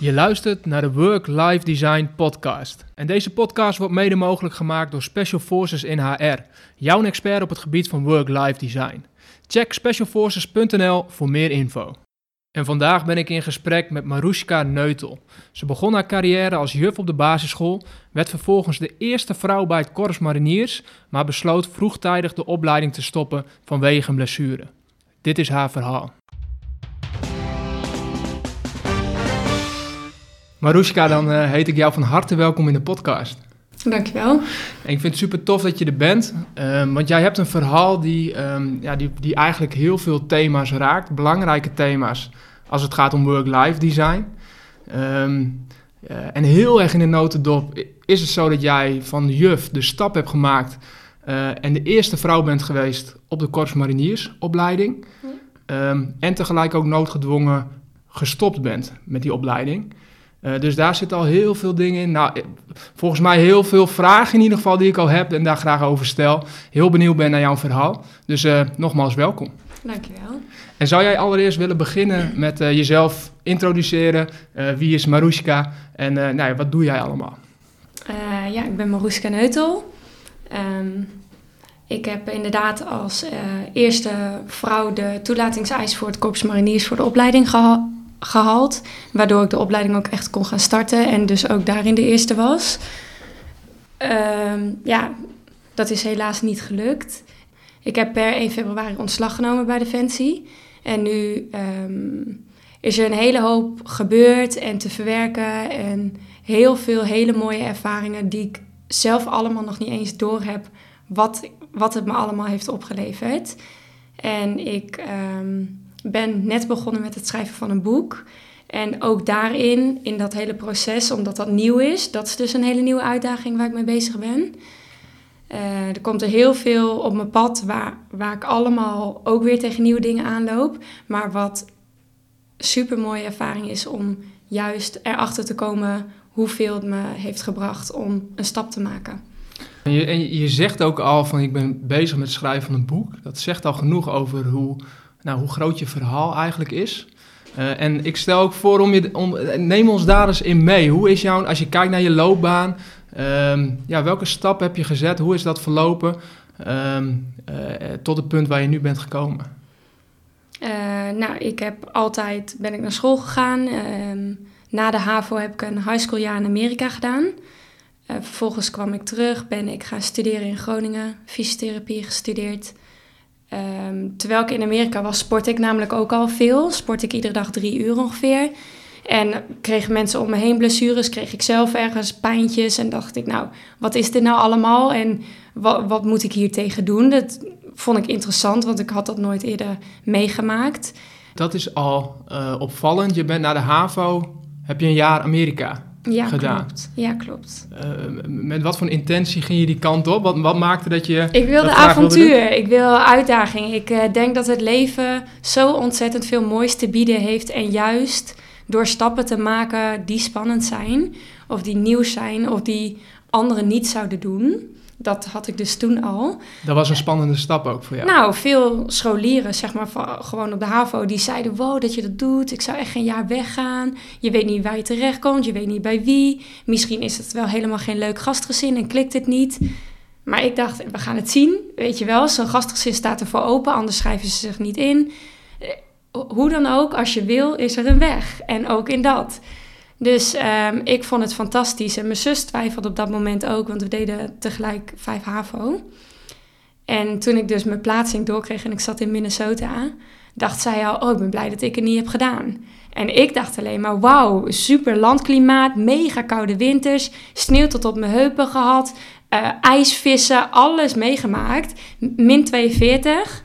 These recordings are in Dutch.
Je luistert naar de Work-Life Design podcast. En deze podcast wordt mede mogelijk gemaakt door Special Forces in HR, jouw expert op het gebied van Work-Life Design. Check specialforces.nl voor meer info. En vandaag ben ik in gesprek met Marushka Neutel. Ze begon haar carrière als juf op de basisschool, werd vervolgens de eerste vrouw bij het Korps Mariniers, maar besloot vroegtijdig de opleiding te stoppen vanwege een blessure. Dit is haar verhaal. Marushka, dan uh, heet ik jou van harte welkom in de podcast. Dankjewel. En ik vind het super tof dat je er bent, um, want jij hebt een verhaal die, um, ja, die, die eigenlijk heel veel thema's raakt, belangrijke thema's, als het gaat om work-life design. Um, uh, en heel erg in de notendop is het zo dat jij van juf de stap hebt gemaakt uh, en de eerste vrouw bent geweest op de Korps Mariniersopleiding. Ja. en tegelijk ook noodgedwongen gestopt bent met die opleiding. Uh, dus daar zitten al heel veel dingen in. Nou, volgens mij heel veel vragen in ieder geval die ik al heb en daar graag over stel. Heel benieuwd ben naar jouw verhaal. Dus uh, nogmaals welkom. Dankjewel. En zou jij allereerst willen beginnen met uh, jezelf introduceren? wie is Marushka en nou ja, wat doe jij allemaal? ja, ik ben Marushka Neutel. Um, ik heb inderdaad als eerste vrouw de toelatingseis voor het Korps Mariniers voor de opleiding gehad gehaald. Waardoor ik de opleiding ook echt kon gaan starten en dus ook daarin de eerste was. Um, ja, dat is helaas niet gelukt. Ik heb per 1 februari ontslag genomen bij Defensie. En nu um, is er een hele hoop gebeurd en te verwerken. En heel veel hele mooie ervaringen die ik zelf allemaal nog niet eens door heb. Wat, wat het me allemaal heeft opgeleverd. En ik... Um, ben net begonnen met het schrijven van een boek. En ook daarin, in dat hele proces, omdat dat nieuw is, dat is dus een hele nieuwe uitdaging waar ik mee bezig ben. Uh, er komt er heel veel op mijn pad waar, waar ik allemaal ook weer tegen nieuwe dingen aanloop. Maar wat super mooie ervaring is om juist erachter te komen hoeveel het me heeft gebracht om een stap te maken. En je, je zegt ook al van ik ben bezig met het schrijven van een boek. Dat zegt al genoeg over hoe nou, hoe groot je verhaal eigenlijk is. Uh, en ik stel ook voor om je, neem ons daar eens in mee. Hoe is jouw, als je kijkt naar je loopbaan, um, ja, welke stap heb je gezet? Hoe is dat verlopen um, uh, tot het punt waar je nu bent gekomen? Uh, nou, ik heb altijd, ben ik naar school gegaan. Um, na de HAVO heb ik een high school jaar in Amerika gedaan. vervolgens kwam ik terug, ben ik gaan studeren in Groningen, fysiotherapie gestudeerd. Um, terwijl ik in Amerika was, sport ik namelijk ook al veel. Sport ik iedere dag drie uur ongeveer. En kregen mensen om me heen blessures, kreeg ik zelf ergens pijntjes. En dacht ik, nou, wat is dit nou allemaal? En wat, wat moet ik hier tegen doen? Dat vond ik interessant, want ik had dat nooit eerder meegemaakt. Dat is al uh, opvallend. Je bent naar de HAVO, heb je een jaar Amerika ja, gedaan. Klopt. Ja, klopt. Uh, met wat voor intentie ging je die kant op? Wat, wat maakte dat je. Ik wilde avontuur, ik wil uitdaging. Ik uh, denk dat het leven zo ontzettend veel moois te bieden heeft. En juist door stappen te maken die spannend zijn, of die nieuw zijn, of die anderen niet zouden doen dat had ik dus toen al. Dat was een spannende stap ook voor jou? Nou, veel scholieren, zeg maar, gewoon op de HAVO, die zeiden, wow, dat je dat doet. Ik zou echt geen jaar weggaan. Je weet niet waar je terechtkomt, je weet niet bij wie. Misschien is het wel helemaal geen leuk gastgezin en klikt het niet. Maar ik dacht, we gaan het zien, weet je wel. Zo'n gastgezin staat ervoor open, anders schrijven ze zich niet in. Eh, hoe dan ook, als je wil, is er een weg. En ook in dat. Dus um, ik vond het fantastisch. En mijn zus twijfelde op dat moment ook, want we deden tegelijk 5 HAVO. En toen ik dus mijn plaatsing doorkreeg en ik zat in Minnesota, dacht zij al, oh, ik ben blij dat ik het niet heb gedaan. En ik dacht alleen maar, wauw, super landklimaat, mega koude winters, sneeuw tot op mijn heupen gehad, uh, ijsvissen, alles meegemaakt, min 42.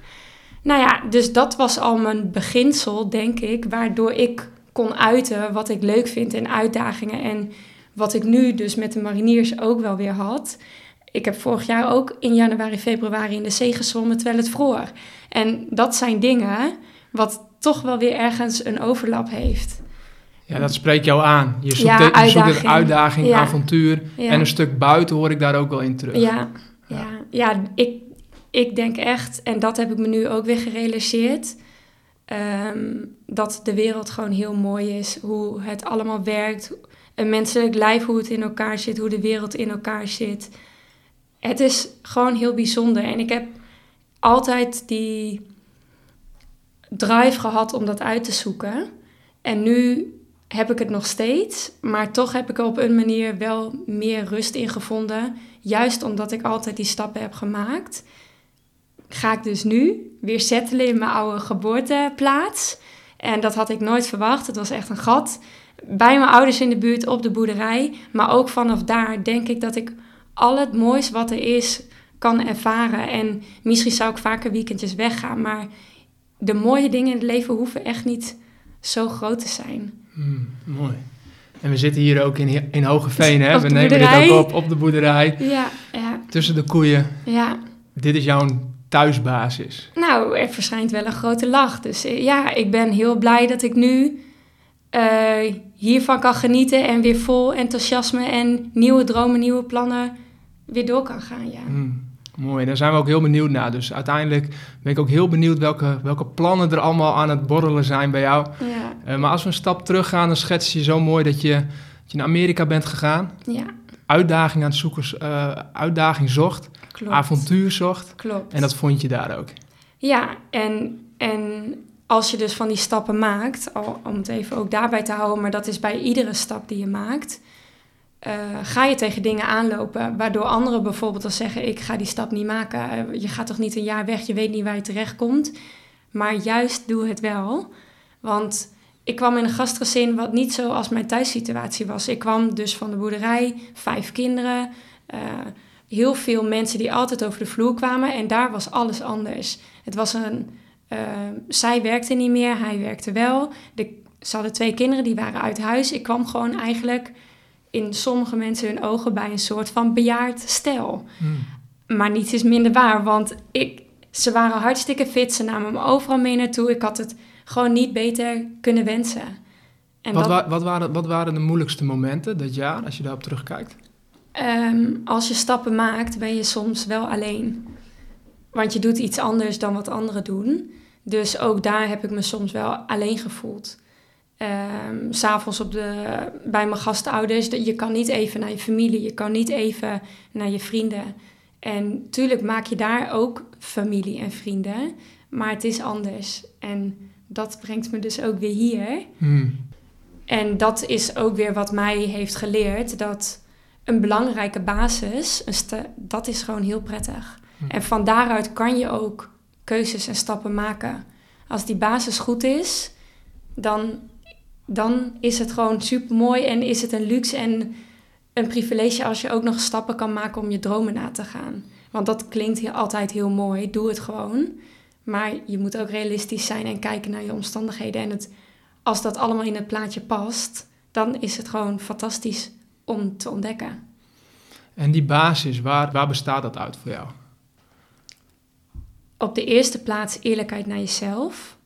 Nou ja, dus dat was al mijn beginsel, denk ik, waardoor ik kon uiten wat ik leuk vind en uitdagingen. En wat ik nu dus met de mariniers ook wel weer had. Ik heb vorig jaar ook in januari, februari in de zee gezwommen terwijl het vroor. En dat zijn dingen wat toch wel weer ergens een overlap heeft. Ja, dat spreekt jou aan. Je zoekt, ja, de, je zoekt een uitdaging, avontuur. En een stuk buiten hoor ik daar ook wel in terug. Ja, ja. ja, ik, ik denk echt, en dat heb ik me nu ook weer gerealiseerd Ehm, dat de wereld gewoon heel mooi is. Hoe het allemaal werkt. Een menselijk lijf, hoe het in elkaar zit. Hoe de wereld in elkaar zit. Het is gewoon heel bijzonder. En ik heb altijd die drive gehad om dat uit te zoeken. En nu heb ik het nog steeds, maar toch heb ik er op een manier wel meer rust in gevonden. Juist omdat ik altijd die stappen heb gemaakt, ga ik dus nu weer settelen in mijn oude geboorteplaats. En dat had ik nooit verwacht. Het was echt een gat. Bij mijn ouders in de buurt op de boerderij. Maar ook vanaf daar denk ik dat ik al het moois wat er is kan ervaren. En misschien zou ik vaker weekendjes weggaan. Maar de mooie dingen in het leven hoeven echt niet zo groot te zijn. Hmm, mooi. En we zitten hier ook in, in Hogeveen, hè? We nemen boerderij. dit ook op op de boerderij. Ja, ja. Tussen de koeien. Ja. Dit is jouw thuisbasis. Nou, er verschijnt wel een grote lach. Dus eh, ja, ik ben heel blij dat ik nu uh, hiervan kan genieten en weer vol enthousiasme en nieuwe dromen, nieuwe plannen weer door kan gaan. Ja. Hmm. Mooi, daar zijn we ook heel benieuwd naar. Dus uiteindelijk ben ik ook heel benieuwd welke, welke plannen er allemaal aan het borrelen zijn bij jou. Ja. Uh, maar als we een stap terug gaan, dan schets je zo mooi dat je, dat je naar Amerika bent gegaan. Ja. Uitdaging aan het zoeken, uh, uitdaging zocht. Klopt. Avontuur zocht. Klopt. En dat vond je daar ook. Ja, en, en als je dus van die stappen maakt, om het even ook daarbij te houden, maar dat is bij iedere stap die je maakt uh, ga je tegen dingen aanlopen waardoor anderen bijvoorbeeld al zeggen: Ik ga die stap niet maken. Eh, je gaat toch niet een jaar weg, je weet niet waar je terecht komt. Maar juist doe het wel. Want ik kwam in een gastgezin wat niet zo als mijn thuissituatie was. Ik kwam dus van de boerderij, vijf kinderen, uh, heel veel mensen die altijd over de vloer kwamen. En daar was alles anders. Het was een. Uh, zij werkte niet meer, hij werkte wel. De, ze hadden twee kinderen, die waren uit huis. Ik kwam gewoon eigenlijk in sommige mensen hun ogen bij een soort van bejaard stijl. Hmm. Maar niets is minder waar, want ik, ze waren hartstikke fit. Ze namen me overal mee naartoe. Ik had het gewoon niet beter kunnen wensen. En wat, wa wat, waren, wat waren de moeilijkste momenten dat jaar, als je daarop terugkijkt? Um, als je stappen maakt, ben je soms wel alleen. Want je doet iets anders dan wat anderen doen. Dus ook daar heb ik me soms wel alleen gevoeld. Um, S'avonds bij mijn gastouders. Je kan niet even naar je familie, je kan niet even naar je vrienden. En tuurlijk maak je daar ook familie en vrienden, maar het is anders. En dat brengt me dus ook weer hier. Hmm. En dat is ook weer wat mij heeft geleerd, dat een belangrijke basis, een dat is gewoon heel prettig. Hmm. En van daaruit kan je ook keuzes en stappen maken. Als die basis goed is, dan dan is het gewoon super mooi en is het een luxe en een privilege als je ook nog stappen kan maken om je dromen na te gaan. Want dat klinkt altijd heel mooi, doe het gewoon. Maar je moet ook realistisch zijn en kijken naar je omstandigheden. En het, als dat allemaal in het plaatje past, dan is het gewoon fantastisch om te ontdekken. En die basis, waar, waar bestaat dat uit voor jou? Op de eerste plaats eerlijkheid naar jezelf.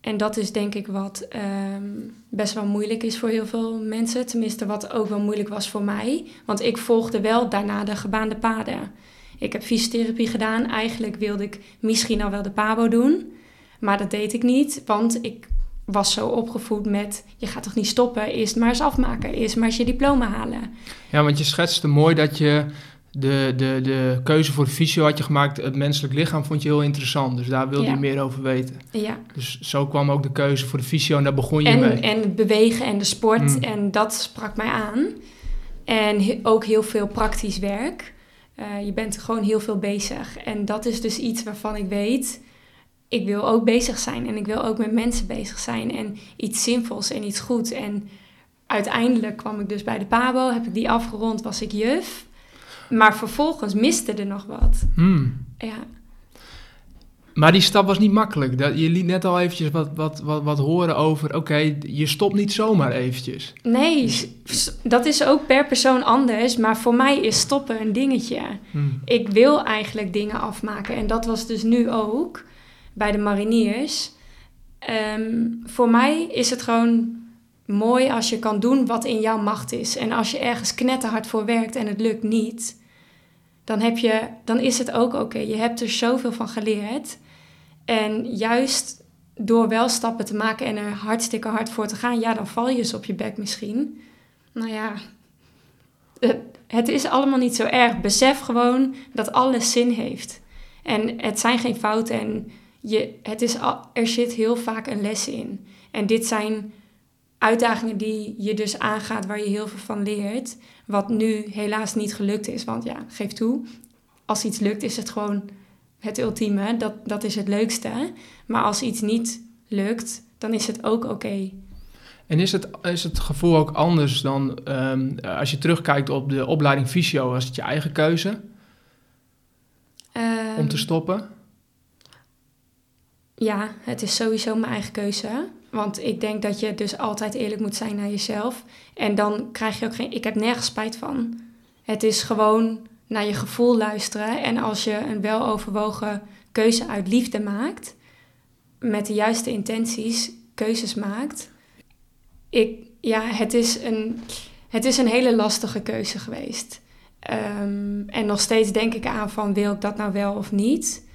En dat is denk ik wat um, best wel moeilijk is voor heel veel mensen. Tenminste, wat ook wel moeilijk was voor mij. Want ik volgde wel daarna de gebaande paden. Ik heb fysiotherapie gedaan. Eigenlijk wilde ik misschien al wel de PABO doen. Maar dat deed ik niet, want ik was zo opgevoed met... je gaat toch niet stoppen, eerst maar eens afmaken. Eerst maar eens je diploma halen. Ja, want je schetste mooi dat je de, de, de keuze voor de fysio had je gemaakt. Het menselijk lichaam vond je heel interessant. Dus daar wilde je meer over weten. Ja. Dus zo kwam ook de keuze voor de fysio en daar begon je en, mee. En het bewegen en de sport. Mm. En dat sprak mij aan. En ook heel veel praktisch werk. Uh, je bent gewoon heel veel bezig. En dat is dus iets waarvan ik weet... ik wil ook bezig zijn. En ik wil ook met mensen bezig zijn. En iets zinvols en iets goed. En uiteindelijk kwam ik dus bij de PABO. Heb ik die afgerond, was ik juf... Maar vervolgens miste er nog wat. Hmm. Ja. Maar die stap was niet makkelijk. Dat, je liet net al eventjes wat, wat, wat, wat horen over... oké, je stopt niet zomaar eventjes. Nee, dat is ook per persoon anders. Maar voor mij is stoppen een dingetje. Hmm. Ik wil eigenlijk dingen afmaken. En dat was dus nu ook bij de mariniers. Ehm, voor mij is het gewoon mooi als je kan doen wat in jouw macht is. En als je ergens knetterhard voor werkt en het lukt niet dan, heb je, dan is het ook oké. Je hebt er zoveel van geleerd. En juist door wel stappen te maken en er hartstikke hard voor te gaan, ja, dan val je eens op je bek misschien. Nou ja, het, is allemaal niet zo erg. Besef gewoon dat alles zin heeft. En het zijn geen fouten en je, het is al, er zit heel vaak een les in. En dit zijn uitdagingen die je dus aangaat, waar je heel veel van leert. Wat nu helaas niet gelukt is. Want ja, geef toe, als iets lukt, is het gewoon het ultieme. Dat, dat is het leukste. Maar als iets niet lukt, dan is het ook oké. En is het, is het gevoel ook anders dan ehm, als je terugkijkt op de opleiding fysio? Was het je eigen keuze om te Ehm, stoppen? Ja, het is sowieso mijn eigen keuze. Want ik denk dat je dus altijd eerlijk moet zijn naar jezelf. En dan krijg je ook geen... Ik heb nergens spijt van. Het is gewoon naar je gevoel luisteren. En als je een weloverwogen keuze uit liefde maakt... met de juiste intenties keuzes maakt... Ik, ja, het is, een, het is een hele lastige keuze geweest. Ehm, en nog steeds denk ik aan van... wil ik dat nou wel of niet...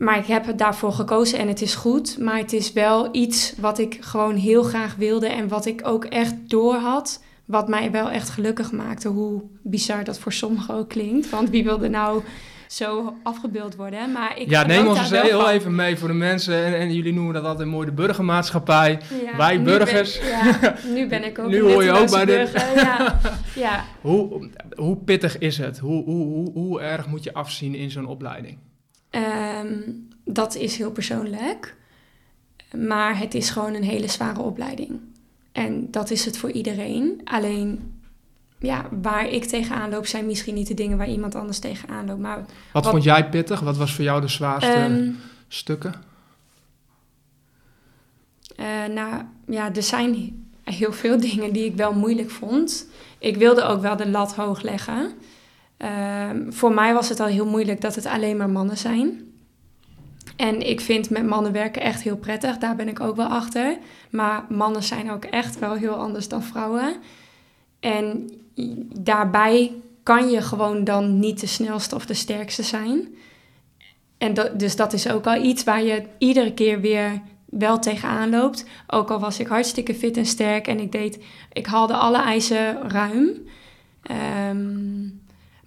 Maar ik heb het daarvoor gekozen en het is goed. Maar het is wel iets wat ik gewoon heel graag wilde en wat ik ook echt door had. Wat mij wel echt gelukkig maakte. Hoe bizar dat voor sommigen ook klinkt. Want wie wilde nou zo afgebeeld worden? Maar ik ja, neem ons eens heel van. even mee voor de mensen. En, en jullie noemen dat altijd mooi de burgermaatschappij. Ja, Wij ben- burgers. ja, nu ben ik ook Nu een hoor je ook bij dit. burger. Ja, ja. Hoe, hoe pittig is het? Hoe, hoe, hoe, hoe erg moet je afzien in zo'n opleiding? Ehm, dat is heel persoonlijk. Maar het is gewoon een hele zware opleiding. En dat is het voor iedereen. Alleen, ja, waar ik tegenaan loop, zijn misschien niet de dingen waar iemand anders tegenaan loopt. Maar Wat, Wat- vond jij pittig? Wat was voor jou de zwaarste ehm, stukken? eh, nou, ja, er zijn heel veel dingen die ik wel moeilijk vond. Ik wilde ook wel de lat hoog leggen. Ehm, voor mij was het al heel moeilijk dat het alleen maar mannen zijn. En ik vind met mannen werken echt heel prettig, daar ben ik ook wel achter. Maar mannen zijn ook echt wel heel anders dan vrouwen. En daarbij kan je gewoon dan niet de snelste of de sterkste zijn. En dus dat is ook al iets waar je iedere keer weer wel tegenaan loopt. Ook al was ik hartstikke fit en sterk en ik deed, ik haalde alle eisen ruim. Ehm,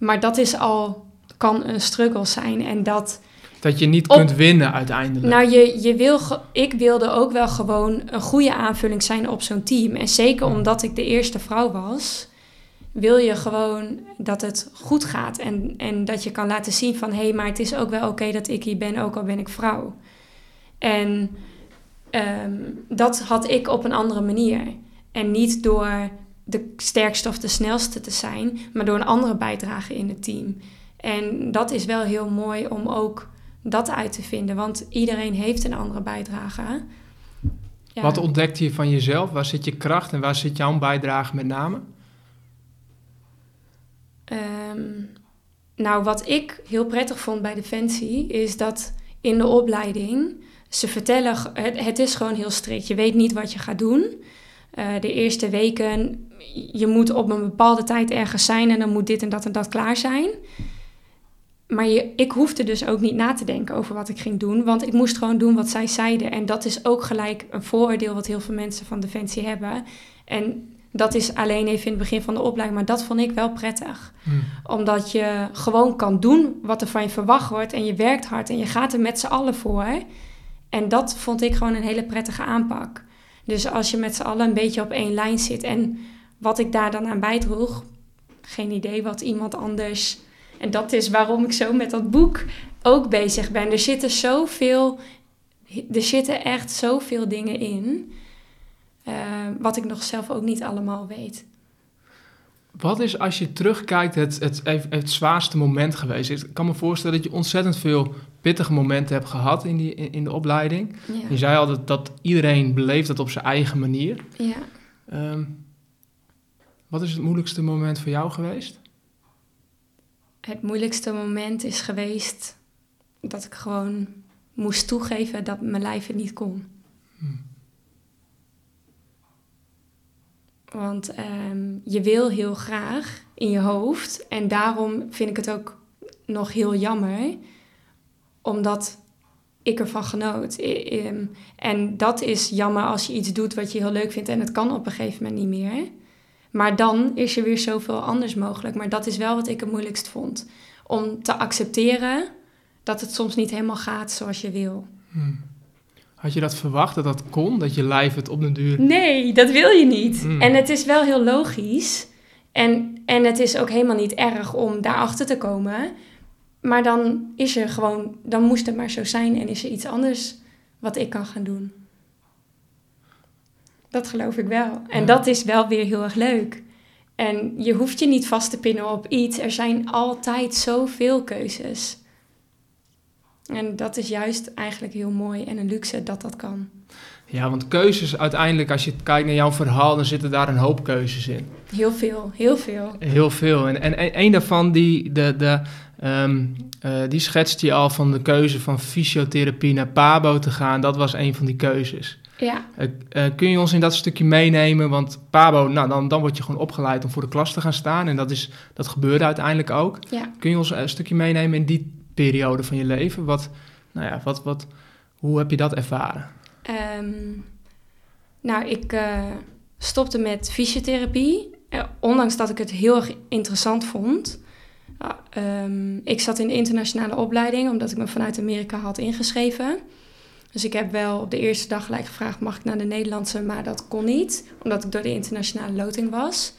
maar dat is al, kan een struggle zijn. En dat, Dat je niet op- kunt winnen uiteindelijk. nou, je, je wil ik wilde ook wel gewoon een goede aanvulling zijn op zo'n team. En zeker omdat ik de eerste vrouw was, wil je gewoon dat het goed gaat. En, en dat je kan laten zien van, hé, hey, maar het is ook wel oké dat ik hier ben, ook al ben ik vrouw. En ehm, dat had ik op een andere manier. En niet door de sterkste of de snelste te zijn, maar door een andere bijdrage in het team. En dat is wel heel mooi om ook dat uit te vinden, want iedereen heeft een andere bijdrage. Ja. Wat ontdekte je van jezelf? Waar zit je kracht en waar zit jouw bijdrage met name? Ehm, nou, wat ik heel prettig vond bij Defensie is dat in de opleiding ze vertellen, het, het is gewoon heel strikt. Je weet niet wat je gaat doen. Eh, de eerste weken, je moet op een bepaalde tijd ergens zijn en dan moet dit en dat en dat klaar zijn. Maar je, ik hoefde dus ook niet na te denken over wat ik ging doen, want ik moest gewoon doen wat zij zeiden. En dat is ook gelijk een vooroordeel wat heel veel mensen van Defensie hebben. En dat is alleen even in het begin van de opleiding, maar dat vond ik wel prettig omdat je gewoon kan doen wat er van je verwacht wordt. En je werkt hard en je gaat er met z'n allen voor. En dat vond ik gewoon een hele prettige aanpak. Dus als je met z'n allen een beetje op één lijn zit. En wat ik daar dan aan bijdroeg, geen idee wat iemand anders. En dat is waarom ik zo met dat boek ook bezig ben. Er zitten zoveel, er zitten echt zoveel dingen in. eh, wat ik nog zelf ook niet allemaal weet. Wat is als je terugkijkt het, het, het, zwaarste moment geweest? Ik kan me voorstellen dat je ontzettend veel pittige momenten hebt gehad in, die, in, de opleiding. Je zei al dat, dat iedereen beleeft dat op zijn eigen manier. ja. Ehm, wat is het moeilijkste moment voor jou geweest? Het moeilijkste moment is geweest dat ik gewoon moest toegeven dat mijn lijf het niet kon. Want ehm, je wil heel graag in je hoofd. En daarom vind ik het ook nog heel jammer. Omdat ik ervan genoot. Ehm, En dat is jammer als je iets doet wat je heel leuk vindt en het kan op een gegeven moment niet meer. Maar dan is er weer zoveel anders mogelijk. Maar dat is wel wat ik het moeilijkst vond. Om te accepteren dat het soms niet helemaal gaat zoals je wil. Hmm. Had je dat verwacht, dat dat kon? Dat je lijf het op den duur... Nee, dat wil je niet. Mm. En het is wel heel logisch. En, en het is ook helemaal niet erg om daarachter te komen. Maar dan is er gewoon, dan moest het maar zo zijn en is er iets anders wat ik kan gaan doen. Dat geloof ik wel. En Ja. dat is wel weer heel erg leuk. En je hoeft je niet vast te pinnen op iets. Er zijn altijd zoveel keuzes. En dat is juist eigenlijk heel mooi en een luxe dat dat kan. Ja, want keuzes uiteindelijk, als je kijkt naar jouw verhaal, dan zitten daar een hoop keuzes in. Heel veel, heel veel. Heel veel. En, en, en een daarvan, die, de, de, ehm, eh, die schetst je al van de keuze van fysiotherapie naar PABO te gaan. Dat was een van die keuzes. Ja, Eh, eh, kun je ons in dat stukje meenemen? Want PABO, nou, dan, dan word je gewoon opgeleid om voor de klas te gaan staan. En dat, is, dat gebeurde uiteindelijk ook. ja. Kun je ons een stukje meenemen in die periode van je leven? Wat, nou ja, wat, wat, hoe heb je dat ervaren? Ehm, nou, ik eh, stopte met fysiotherapie. Eh, ondanks dat ik het heel erg interessant vond. Ah, ehm, ik zat in de internationale opleiding, omdat ik me vanuit Amerika had ingeschreven. Dus ik heb wel op de eerste dag gelijk gevraagd, mag ik naar de Nederlandse? Maar dat kon niet, omdat ik door de internationale loting was.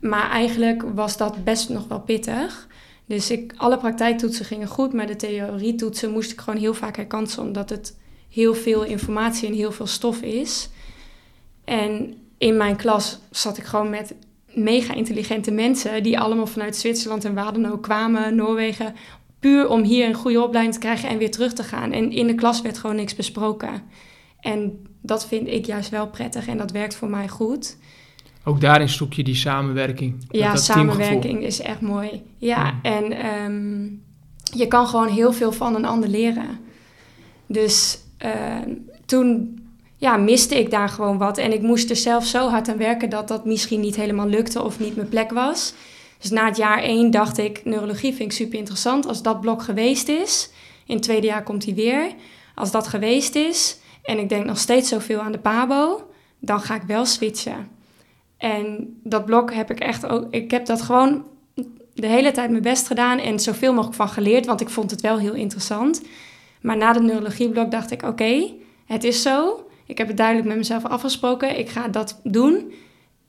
Maar eigenlijk was dat best nog wel pittig. Dus ik, alle praktijktoetsen gingen goed, maar de theorietoetsen moest ik gewoon heel vaak herkansen, omdat het heel veel informatie en heel veel stof is. En in mijn klas zat ik gewoon met mega intelligente mensen die allemaal vanuit Zwitserland en waar kwamen, Noorwegen, puur om hier een goede opleiding te krijgen en weer terug te gaan. En in de klas werd gewoon niks besproken. En dat vind ik juist wel prettig en dat werkt voor mij goed. Ook daarin zoek je die samenwerking. Ja, dat teamgevoel. samenwerking is echt mooi. Ja, Mm. en ehm, je kan gewoon heel veel van een ander leren. Dus ehm, toen ja, miste ik daar gewoon wat. En ik moest er zelf zo hard aan werken dat dat misschien niet helemaal lukte of niet mijn plek was. Dus na het jaar één dacht ik, neurologie vind ik super interessant. Als dat blok geweest is, in het tweede jaar komt hij weer. Als dat geweest is en ik denk nog steeds zoveel aan de PABO, dan ga ik wel switchen. En dat blok heb ik echt ook, ik heb dat gewoon de hele tijd mijn best gedaan en zoveel mogelijk van geleerd, want ik vond het wel heel interessant. Maar na de neurologieblok dacht ik, oké, het is zo. Ik heb het duidelijk met mezelf afgesproken. Ik ga dat doen.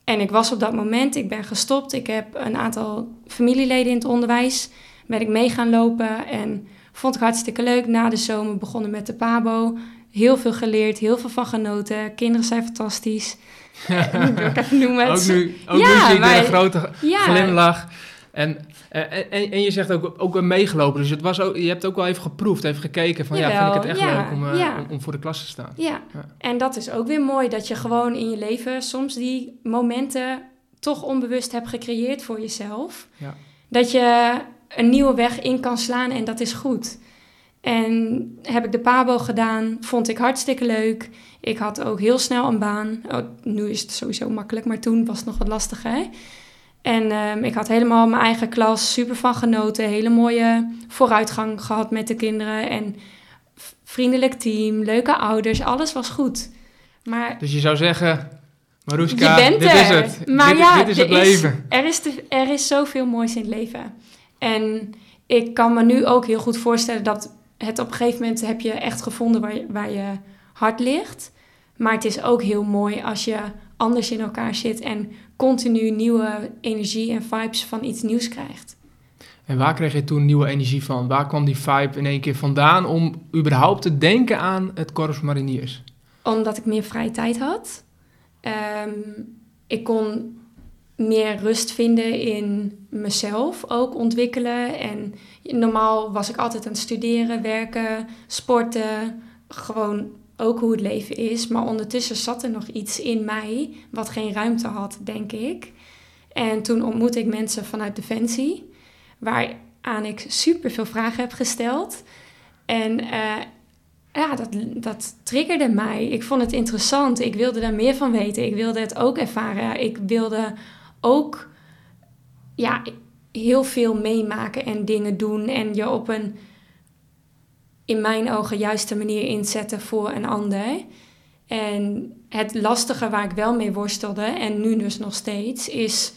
En ik was op dat moment, ik ben gestopt. Ik heb een aantal familieleden in het onderwijs. Ben ik mee gaan lopen en vond ik hartstikke leuk. Na de zomer begonnen met de PABO. Heel veel geleerd, heel veel van genoten. Kinderen zijn fantastisch. Eh, moet ik ook even noemen. Ook nu, ook Ja, nu zie ik maar- een grote ja, glimlach. En, eh, en, en, en je zegt ook, ook weer meegelopen. Dus het was ook, je hebt ook wel even geproefd, even gekeken van ja, vind ik het echt ja, leuk om, eh, ja. om, om voor de klas te staan. Ja. Ja. en dat is ook weer mooi dat je gewoon in je leven soms die momenten toch onbewust hebt gecreëerd voor jezelf. Ja. Dat je een nieuwe weg in kan slaan en dat is goed. En heb ik de PABO gedaan, vond ik hartstikke leuk. Ik had ook heel snel een baan. Oh, nu is het sowieso makkelijk, maar toen was het nog wat lastiger. En ehm, ik had helemaal mijn eigen klas, super van genoten. Hele mooie vooruitgang gehad met de kinderen. En vriendelijk team, leuke ouders, alles was goed. Maar Dus je zou zeggen, Maruska, je bent dit er. is het. Maar dit, ja, dit is het leven. er, is te- er is zoveel moois in het leven. En ik kan me nu ook heel goed voorstellen dat het op een gegeven moment heb je echt gevonden waar je, waar je hart ligt. Maar het is ook heel mooi als je anders in elkaar zit en continu nieuwe energie en vibes van iets nieuws krijgt. En waar kreeg je toen nieuwe energie van? Waar kwam die vibe in één keer vandaan om überhaupt te denken aan het Corps Mariniers? Omdat ik meer vrije tijd had. Ehm, ik kon meer rust vinden in mezelf ook ontwikkelen. En normaal was ik altijd aan het studeren, werken, sporten. Gewoon ook hoe het leven is. Maar ondertussen zat er nog iets in mij wat geen ruimte had, denk ik. En toen ontmoette ik mensen vanuit Defensie, waaraan ik super veel vragen heb gesteld. En eh, ja, dat, dat triggerde mij. Ik vond het interessant. Ik wilde daar meer van weten. Ik wilde het ook ervaren. Ik wilde ook ja, heel veel meemaken en dingen doen. En je op een in mijn ogen juiste manier inzetten voor een ander. En het lastige waar ik wel mee worstelde, en nu dus nog steeds, is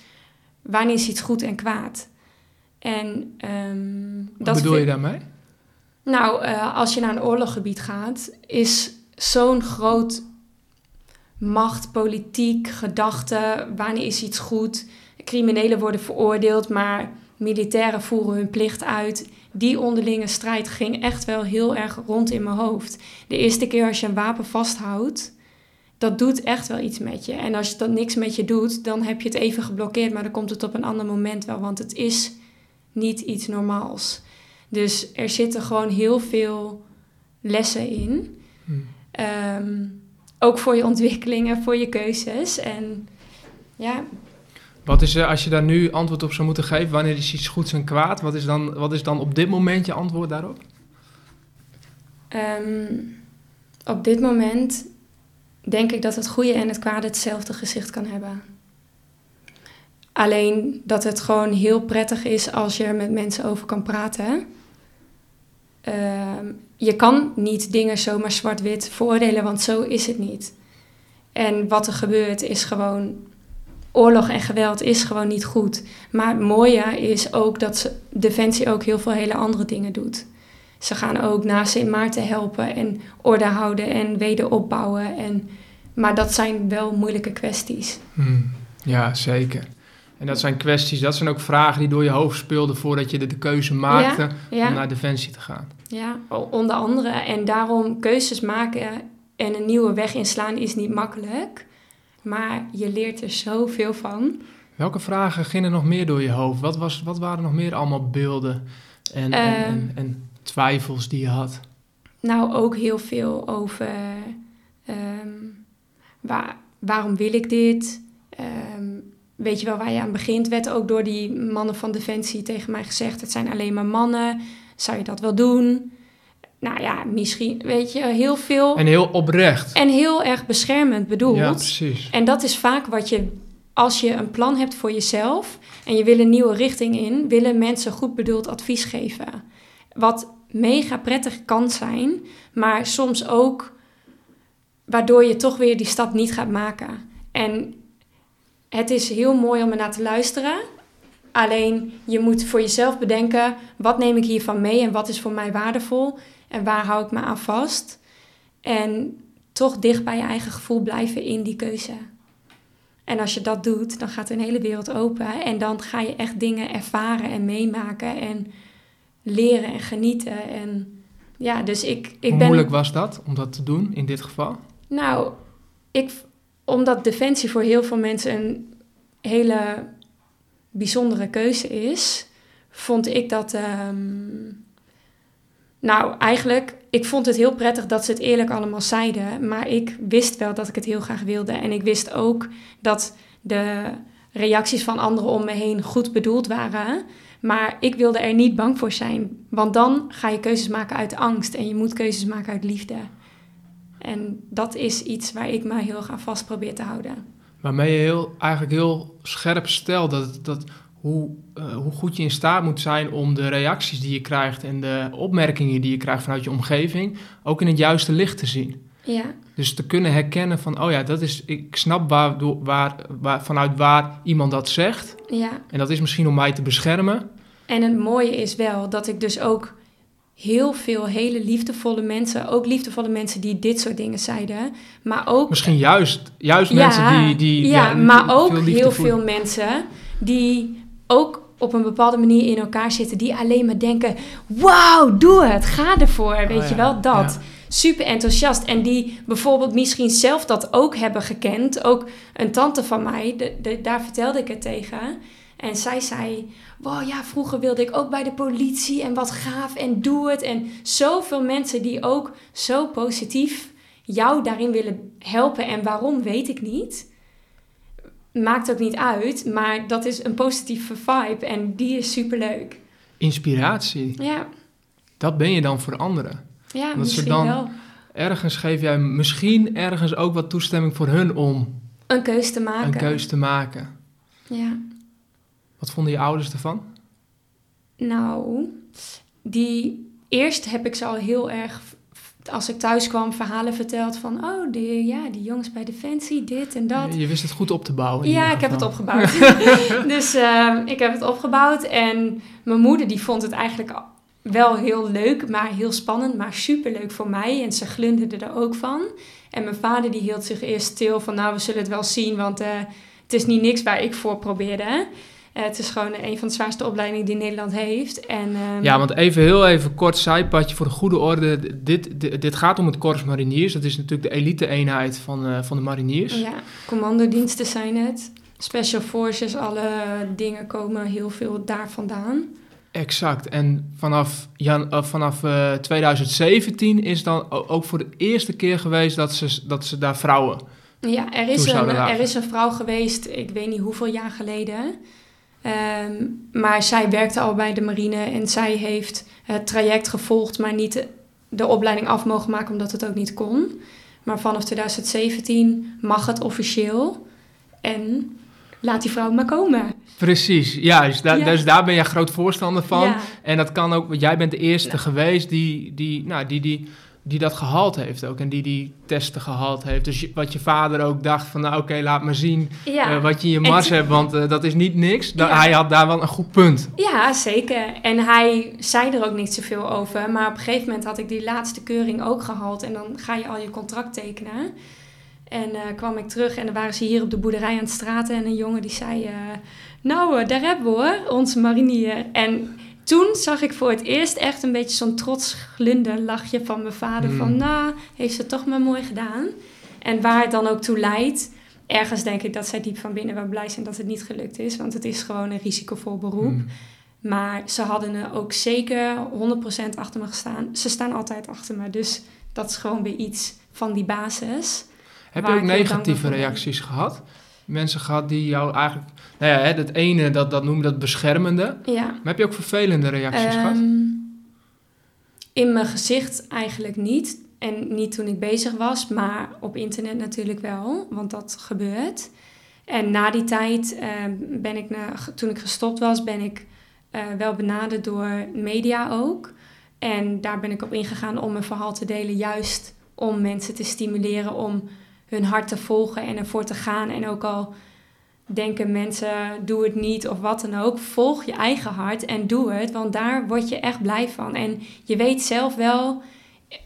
wanneer is iets goed en kwaad? En, um, Wat bedoel je daarmee? Nou, uh, als je naar een oorloggebied gaat, is zo'n groot macht, politiek, gedachte, wanneer is iets goed? Criminelen worden veroordeeld, maar militairen voeren hun plicht uit. Die onderlinge strijd ging echt wel heel erg rond in mijn hoofd. De eerste keer als je een wapen vasthoudt, dat doet echt wel iets met je. En als dat niks met je doet, dan heb je het even geblokkeerd, maar dan komt het op een ander moment wel, want het is niet iets normaals. Dus er zitten gewoon heel veel lessen in. Hmm. Ehm, ook voor je ontwikkelingen, voor je keuzes. En ja. Wat is, als je daar nu antwoord op zou moeten geven, wanneer is iets goeds en kwaad? Wat is dan, wat is dan op dit moment je antwoord daarop? Ehm, op dit moment denk ik dat het goede en het kwade hetzelfde gezicht kan hebben. Alleen dat het gewoon heel prettig is als je er met mensen over kan praten. Ehm, je kan niet dingen zomaar zwart-wit veroordelen, want zo is het niet. En wat er gebeurt is gewoon. Oorlog en geweld is gewoon niet goed. Maar het mooie is ook dat Defensie ook heel veel hele andere dingen doet. Ze gaan ook na Sint Maarten helpen en orde houden en wederopbouwen. En, maar dat zijn wel moeilijke kwesties. Hmm, ja, zeker. En dat zijn kwesties, dat zijn ook vragen die door je hoofd speelden voordat je de, de keuze maakte om naar Defensie te gaan. Ja, onder andere. En daarom keuzes maken en een nieuwe weg inslaan is niet makkelijk. Maar je leert er zoveel van. Welke vragen gingen nog meer door je hoofd? Wat, was, wat waren nog meer allemaal beelden en, en, en, ehm. twijfels die je had? Nou, ook heel veel over um, waar, waarom wil ik dit? Um, weet je wel waar je aan begint, werd ook door die mannen van Defensie tegen mij gezegd: het zijn alleen maar mannen. Zou je dat wel doen? Nou ja, misschien, weet je, heel veel. En heel oprecht. En heel erg beschermend bedoeld. Ja, precies. En dat is vaak wat je, als je een plan hebt voor jezelf en je wil een nieuwe richting in, willen mensen goed bedoeld advies geven. Wat mega prettig kan zijn, maar soms ook waardoor je toch weer die stap niet gaat maken. En het is heel mooi om er naar te luisteren. Alleen je moet voor jezelf bedenken: wat neem ik hiervan mee en wat is voor mij waardevol en waar hou ik me aan vast? En toch dicht bij je eigen gevoel blijven in die keuze. En als je dat doet, dan gaat een hele wereld open en dan ga je echt dingen ervaren en meemaken en leren en genieten. En ja, dus ik, ik Hoe moeilijk was dat om dat te doen in dit geval? Nou, ik, omdat defensie voor heel veel mensen een hele bijzondere keuze is, vond ik dat. Ehm, nou, eigenlijk, ik vond het heel prettig dat ze het eerlijk allemaal zeiden. Maar ik wist wel dat ik het heel graag wilde. En ik wist ook dat de reacties van anderen om me heen goed bedoeld waren. Maar ik wilde er niet bang voor zijn. Want dan ga je keuzes maken uit angst. En je moet keuzes maken uit liefde. En dat is iets waar ik me heel graag vast probeer te houden. Waarmee je heel, eigenlijk heel scherp stelt dat, dat hoe, uh, hoe goed je in staat moet zijn om de reacties die je krijgt en de opmerkingen die je krijgt vanuit je omgeving ook in het juiste licht te zien. Ja. Dus te kunnen herkennen van, oh ja, dat is, ik snap waar, waar, waar, vanuit waar iemand dat zegt. Ja. En dat is misschien om mij te beschermen. En het mooie is wel dat ik dus ook heel veel hele liefdevolle mensen, ook liefdevolle mensen die dit soort dingen zeiden, maar ook... Misschien juist, juist mensen die... die ja, ja maar ook heel veel mensen die ook op een bepaalde manier in elkaar zitten, die alleen maar denken, wauw, doe het, ga ervoor, oh weet je wel, dat. Super enthousiast. En die bijvoorbeeld misschien zelf dat ook hebben gekend. Ook een tante van mij, de, daar vertelde ik het tegen. En zij zei, wow ja, vroeger wilde ik ook bij de politie en wat gaaf en doe het. En zoveel mensen die ook zo positief jou daarin willen helpen. En waarom weet ik niet. Maakt ook niet uit, maar dat is een positieve vibe en die is superleuk. Inspiratie. Ja. Dat ben je dan voor anderen. Ja, misschien dan, wel. Ergens geef jij misschien ergens ook wat toestemming voor hun om... Een keus te maken. Een keus te maken. Ja. Wat vonden je ouders ervan? Nou, die eerst heb ik ze al heel erg, als ik thuis kwam, verhalen verteld van, oh, die, ja, die jongens bij Defensie, dit en dat. Je wist het goed op te bouwen. Ja, ik heb het opgebouwd. dus ehm, ik heb het opgebouwd en mijn moeder die vond het eigenlijk wel heel leuk, maar heel spannend, maar superleuk voor mij. En ze glunderde er ook van. En mijn vader die hield zich eerst stil van, nou, we zullen het wel zien, want eh, het is niet niks waar ik voor probeerde. Eh, het is gewoon een van de zwaarste opleidingen die Nederland heeft. En, ehm, Ja, want even heel even kort zijpadje voor de goede orde. Dit, dit, dit gaat om het Korps Mariniers. Dat is natuurlijk de elite-eenheid van, eh, van de mariniers. Ja, commandodiensten zijn het. Special Forces, alle dingen komen heel veel daar vandaan. Exact. En vanaf, jan, eh, vanaf eh, 2017 is dan ook voor de eerste keer geweest dat ze, dat ze daar vrouwen... Ja, er is, een, er is een vrouw geweest, ik weet niet hoeveel jaar geleden. Ehm, maar zij werkte al bij de marine en zij heeft het traject gevolgd, maar niet de, opleiding af mogen maken omdat het ook niet kon. Maar vanaf 2017 mag het officieel. En laat die vrouw maar komen. Precies, juist. Da- Ja. Dus daar ben jij groot voorstander van. Ja, En dat kan ook, want jij bent de eerste geweest die, die, nou, die, die, die dat gehaald heeft ook. En die die testen gehaald heeft. Dus je- wat je vader ook dacht van, nou oké, laat maar zien ja. eh, wat je in je mars hebt. Want eh, dat is niet niks. Da- Ja. Hij had daar wel een goed punt. Ja, zeker. En hij zei er ook niet zoveel over. Maar op een gegeven moment had ik die laatste keuring ook gehaald. En dan ga je al je contract tekenen. En eh, kwam ik terug en dan waren ze hier op de boerderij aan het straten. En een jongen die zei... nou, daar hebben we hoor, onze marinier. En toen zag ik voor het eerst echt een beetje zo'n trots glunderlachje van mijn vader. Hmm. Van, nou, heeft ze toch maar mooi gedaan. En waar het dan ook toe leidt... Ergens denk ik dat zij diep van binnen wel blij zijn dat het niet gelukt is. Want het is gewoon een risicovol beroep. Hmm. Maar ze hadden er ook zeker 100% achter me gestaan. Ze staan altijd achter me. Dus dat is gewoon weer iets van die basis. Heb je ook negatieve reacties gehad? Mensen gehad die jou eigenlijk... Nou ja, hè, dat ene, dat, dat noem je dat beschermende. Ja. Maar heb je ook vervelende reacties gehad? In mijn gezicht eigenlijk niet. En niet toen ik bezig was, maar op internet natuurlijk wel. Want dat gebeurt. En na die tijd ehm, ben ik, na, toen ik gestopt was, ben ik eh, wel benaderd door media ook. En daar ben ik op ingegaan om mijn verhaal te delen, juist om mensen te stimuleren om hun hart te volgen en ervoor te gaan. En ook al denken mensen, doe het niet of wat dan ook, volg je eigen hart en doe het, want daar word je echt blij van. En je weet zelf wel,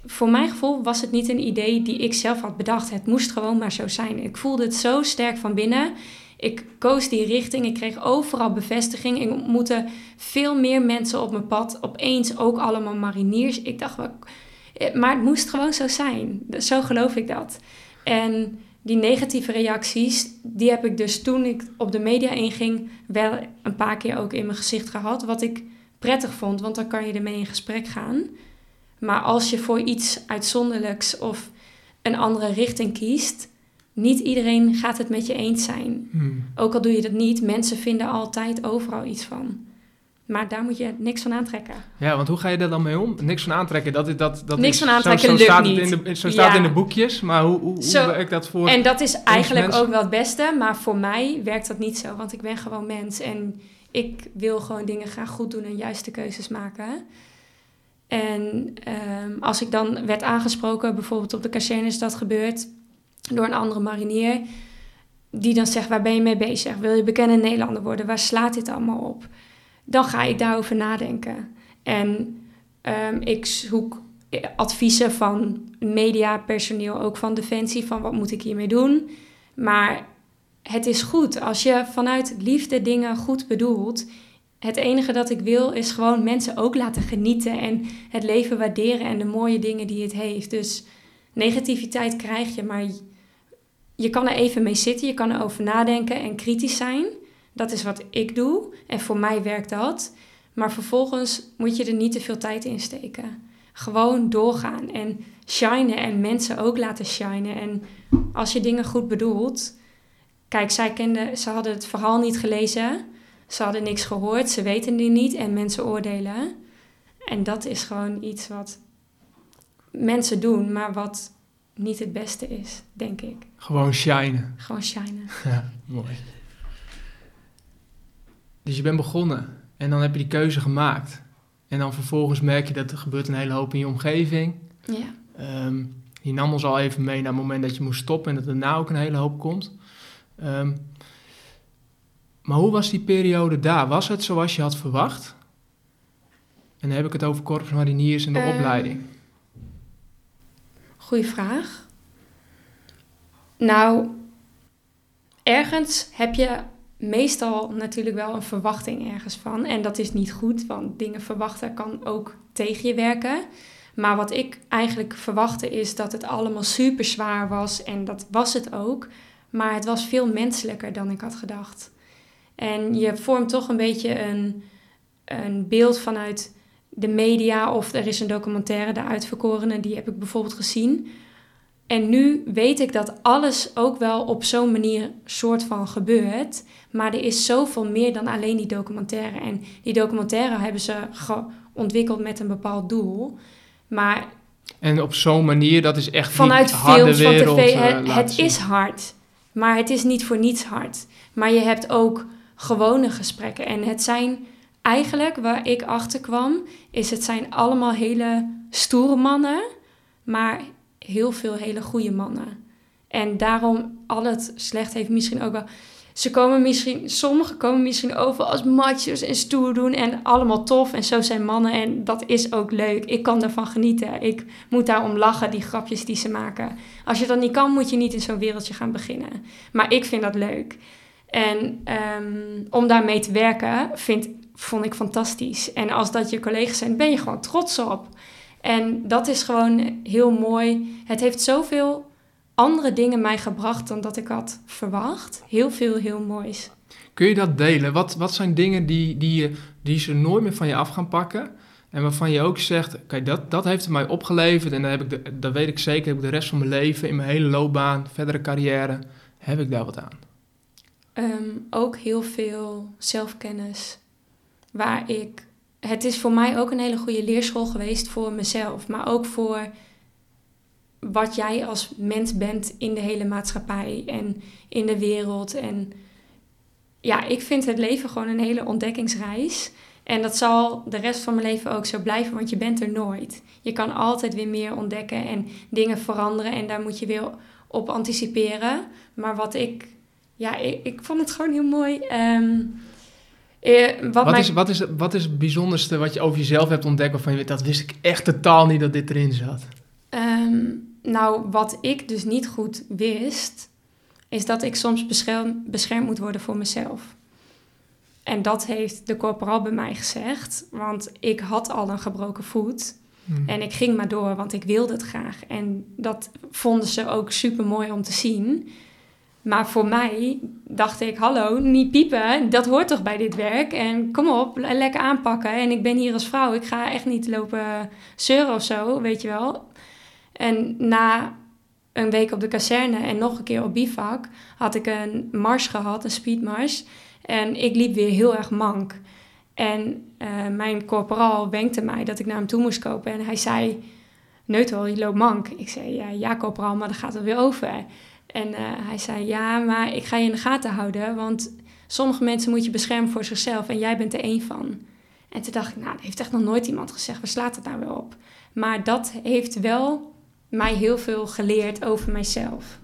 voor mijn gevoel was het niet een idee die ik zelf had bedacht. Het moest gewoon maar zo zijn. Ik voelde het zo sterk van binnen. Ik koos die richting. Ik kreeg overal bevestiging. Ik ontmoette veel meer mensen op mijn pad. Opeens ook allemaal mariniers. Ik dacht, eh, maar het moest gewoon zo zijn. Zo geloof ik dat. En die negatieve reacties, die heb ik dus toen ik op de media inging, wel een paar keer ook in mijn gezicht gehad. Wat ik prettig vond, want dan kan je ermee in gesprek gaan. Maar als je voor iets uitzonderlijks of een andere richting kiest, niet iedereen gaat het met je eens zijn. Hmm. Ook al doe je dat niet, mensen vinden altijd overal iets van. Maar daar moet je niks van aantrekken. Ja, want hoe ga je daar dan mee om? Niks van aantrekken, dat, is- dat, dat Niks is, van aantrekken zo, zo lukt staat niet. Het in de, zo staat Ja. in de boekjes, maar hoe, hoe, werkt dat voor... En dat is eigenlijk mensen? ook wel het beste, maar voor mij werkt dat niet zo, want ik ben gewoon mens en ik wil gewoon dingen graag goed doen en juiste keuzes maken. En ehm, als ik dan werd aangesproken, bijvoorbeeld op de kazerne is dat gebeurd, door een andere marinier, die dan zegt, waar ben je mee bezig? Wil je bekende Nederlander worden? Waar slaat dit allemaal op? Dan ga ik daarover nadenken. En ehm, ik zoek adviezen van mediapersoneel, ook van Defensie, van wat moet ik hiermee doen. Maar het is goed als je vanuit liefde dingen goed bedoelt. Het enige dat ik wil is gewoon mensen ook laten genieten en het leven waarderen en de mooie dingen die het heeft. Dus negativiteit krijg je, maar je kan er even mee zitten, je kan erover nadenken en kritisch zijn. Dat is wat ik doe en voor mij werkt dat. Maar vervolgens moet je er niet te veel tijd in steken. Gewoon doorgaan en shinen en mensen ook laten shinen. En als je dingen goed bedoelt. Kijk, zij kenden, ze hadden het verhaal niet gelezen. Ze hadden niks gehoord, ze weten die niet en mensen oordelen. En dat is gewoon iets wat mensen doen, maar wat niet het beste is, denk ik. Gewoon shinen. Gewoon shinen. Ja, mooi. Dus je bent begonnen en dan heb je die keuze gemaakt. En dan vervolgens merk je dat er gebeurt een hele hoop in je omgeving. Ja. Je nam ons al even mee naar het moment dat je moest stoppen en dat er daarna ook een hele hoop komt. Ehm, maar hoe was die periode daar? Was het zoals je had verwacht? En dan heb ik het over korps mariniers en de Ehm, opleiding. Goeie vraag. Nou, ergens heb je meestal natuurlijk wel een verwachting ergens van. En dat is niet goed, want dingen verwachten kan ook tegen je werken. Maar wat ik eigenlijk verwachtte is dat het allemaal super zwaar was. En dat was het ook. Maar het was veel menselijker dan ik had gedacht. En je vormt toch een beetje een, een beeld vanuit de media. Of er is een documentaire, De Uitverkorenen, die heb ik bijvoorbeeld gezien. En nu weet ik dat alles ook wel op zo'n manier soort van gebeurt. Maar er is zoveel meer dan alleen die documentaire. En die documentaire hebben ze ontwikkeld met een bepaald doel. Maar En op zo'n manier, dat is echt vanuit films van tv, eh, het, het is hard. Maar het is niet voor niets hard. Maar je hebt ook gewone gesprekken. En het zijn eigenlijk, waar ik achter kwam, is het zijn allemaal hele stoere mannen. Maar heel veel hele goede mannen. En daarom al het slecht heeft misschien ook wel... Ze komen misschien, sommigen komen misschien over als machos en stoer doen en allemaal tof. En zo zijn mannen en dat is ook leuk. Ik kan daarvan genieten. Ik moet daarom lachen, die grapjes die ze maken. Als je dat niet kan, moet je niet in zo'n wereldje gaan beginnen. Maar ik vind dat leuk. En ehm, om daarmee te werken, vind, vond ik fantastisch. En als dat je collega's zijn, ben je gewoon trots op. En dat is gewoon heel mooi. Het heeft zoveel andere dingen mij gebracht dan dat ik had verwacht. Heel veel, heel moois. Kun je dat delen? Wat, wat zijn dingen die, die, je, die ze nooit meer van je af gaan pakken? En waarvan je ook zegt, oké, dat, dat heeft het mij opgeleverd. En dan heb ik de, dat weet ik zeker, heb ik de rest van mijn leven, in mijn hele loopbaan, verdere carrière, heb ik daar wat aan. Ehm, ook heel veel zelfkennis. Waar ik. Het is voor mij ook een hele goede leerschool geweest voor mezelf. Maar ook voor wat jij als mens bent in de hele maatschappij en in de wereld. En ja, ik vind het leven gewoon een hele ontdekkingsreis. En dat zal de rest van mijn leven ook zo blijven, want je bent er nooit. Je kan altijd weer meer ontdekken en dingen veranderen en daar moet je weer op anticiperen. Maar wat ik, ja, ik, ik vond het gewoon heel mooi. Ehm, eh, wat is, wat, is, wat is het bijzonderste wat je over jezelf hebt ontdekt waarvan je weet, dat wist ik echt totaal niet dat dit erin zat? Ehm, nou, wat ik dus niet goed wist, is dat ik soms bescherm, beschermd moet worden voor mezelf. En dat heeft de corporaal bij mij gezegd, want ik had al een gebroken voet. Hm. En ik ging maar door, want ik wilde het graag. En dat vonden ze ook super mooi om te zien. Maar voor mij dacht ik, hallo, niet piepen, dat hoort toch bij dit werk? En kom op, le- lekker aanpakken. En ik ben hier als vrouw, ik ga echt niet lopen zeuren of zo, weet je wel. En na een week op de kazerne en nog een keer op bivak had ik een mars gehad, een speedmars. En ik liep weer heel erg mank. En eh, mijn corporaal wenkte mij dat ik naar hem toe moest kopen. En hij zei, Neutel, je loopt mank. Ik zei, ja, ja corporaal, maar dan gaat het weer over. En eh, hij zei, ja, maar ik ga je in de gaten houden. Want sommige mensen moet je beschermen voor zichzelf. En jij er één van. En toen dacht ik, nou, dat heeft echt nog nooit iemand gezegd. Waar slaat het nou weer op? Maar dat heeft wel mij heel veel geleerd over mijzelf.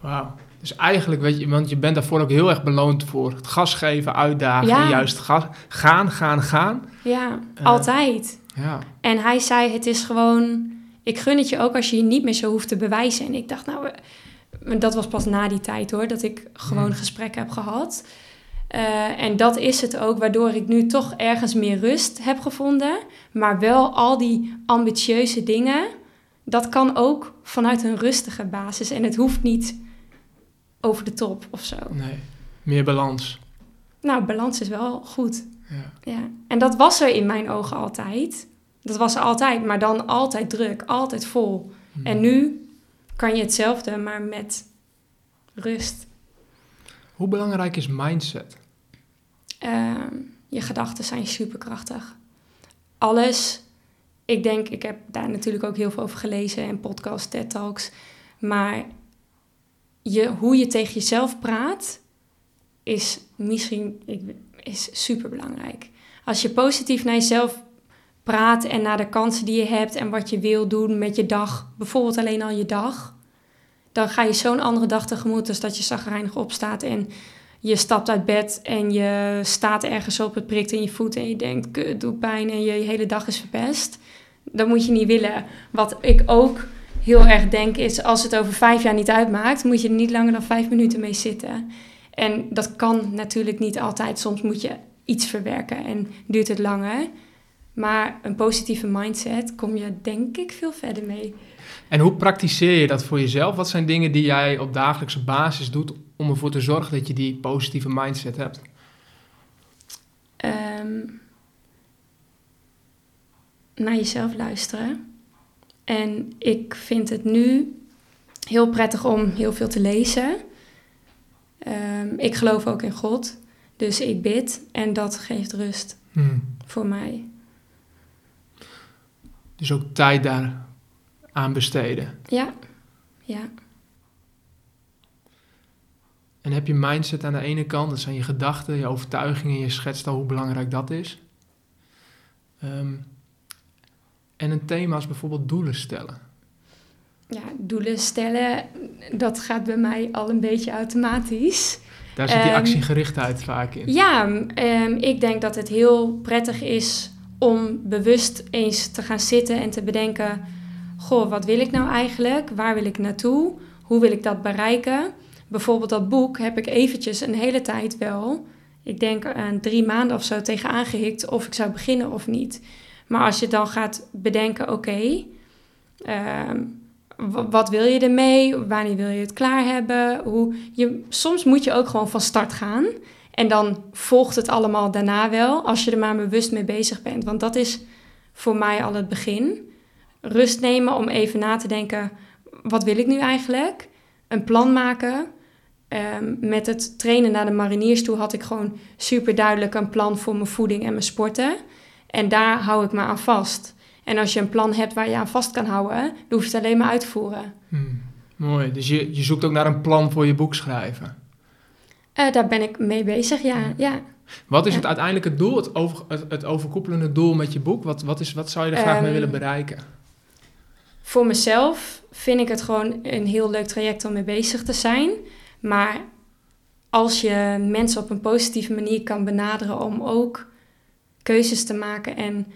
Wauw. Dus eigenlijk, weet je, want je bent daarvoor ook heel erg beloond voor het gas geven, uitdagen Ja. en juist gas, gaan, gaan, gaan. Ja, Eh. altijd. Ja. En hij zei, het is gewoon... Ik gun het je ook als je je niet meer zo hoeft te bewijzen. En ik dacht, nou... Dat was pas na die tijd hoor, dat ik gewoon Hmm. gesprekken heb gehad. Eh, en dat is het ook, waardoor ik nu toch ergens meer rust heb gevonden. Maar wel al die ambitieuze dingen, dat kan ook vanuit een rustige basis. En het hoeft niet over de top of zo. Nee, meer balans. Nou, balans is wel goed. Ja. Ja, en dat was er in mijn ogen altijd. Dat was altijd, maar dan altijd druk, altijd vol. Hm. En nu kan je hetzelfde, maar met rust. Hoe belangrijk is mindset? Ehm, je gedachten zijn superkrachtig. Alles, ik denk, ik heb daar natuurlijk ook heel veel over gelezen en podcasts, TED Talks. Maar je, hoe je tegen jezelf praat, is misschien ik, is super belangrijk. Als je positief naar jezelf praat en naar de kansen die je hebt en wat je wil doen met je dag, bijvoorbeeld alleen al je dag, dan ga je zo'n andere dag tegemoet als dat je zagrijnig opstaat en je stapt uit bed en je staat ergens op, het prikt in je voet en je denkt, het doet pijn en je, je hele dag is verpest. Dat moet je niet willen. Wat ik ook heel erg denk is, als het over vijf jaar niet uitmaakt, moet je er niet langer dan vijf minuten mee zitten. En dat kan natuurlijk niet altijd. Soms moet je iets verwerken en duurt het langer. Maar een positieve mindset kom je denk ik veel verder mee. En hoe praktiseer je dat voor jezelf? Wat zijn dingen die jij op dagelijkse basis doet om ervoor te zorgen dat je die positieve mindset hebt? Um, naar jezelf luisteren. En ik vind het nu heel prettig om heel veel te lezen. Um, ik geloof ook in God. Dus ik bid en dat geeft rust hmm. voor mij. Dus ook tijd daar aan besteden. Ja, ja. En heb je mindset aan de ene kant, dat zijn je gedachten, je overtuigingen, je schetst al hoe belangrijk dat is. Um, en een thema is bijvoorbeeld doelen stellen. Ja, doelen stellen, dat gaat bij mij al een beetje automatisch. Daar zit die um, actiegerichtheid vaak in. Ja, um, ik denk dat het heel prettig is om bewust eens te gaan zitten en te bedenken: Goh, wat wil ik nou eigenlijk? Waar wil ik naartoe? Hoe wil ik dat bereiken? Bijvoorbeeld dat boek heb ik eventjes een hele tijd wel, ik denk aan drie maanden of zo, tegen aangehikt of ik zou beginnen of niet. Maar als je dan gaat bedenken, oké, ehm, wat wil je ermee? Wanneer wil je het klaar hebben? Hoe, je, soms moet je ook gewoon van start gaan. En dan volgt het allemaal daarna wel, als je er maar bewust mee bezig bent. Want dat is voor mij al het begin. Rust nemen om even na te denken, wat wil ik nu eigenlijk? Een plan maken. Um, met het trainen naar de mariniers toe had ik gewoon super duidelijk een plan voor mijn voeding en mijn sporten. En daar hou ik me aan vast. En als je een plan hebt waar je aan vast kan houden, dan hoef je het alleen maar uit te voeren. Hmm, mooi. Dus je, je zoekt ook naar een plan voor je boek schrijven? Uh, daar ben ik mee bezig, ja. ja. Wat is het uiteindelijk het doel, het, over, het, het, overkoepelende doel met je boek? Wat, wat, is, wat zou je er graag mee willen ehm, bereiken? Voor mezelf vind ik het gewoon een heel leuk traject om mee bezig te zijn. Maar als je mensen op een positieve manier kan benaderen om ook keuzes te maken en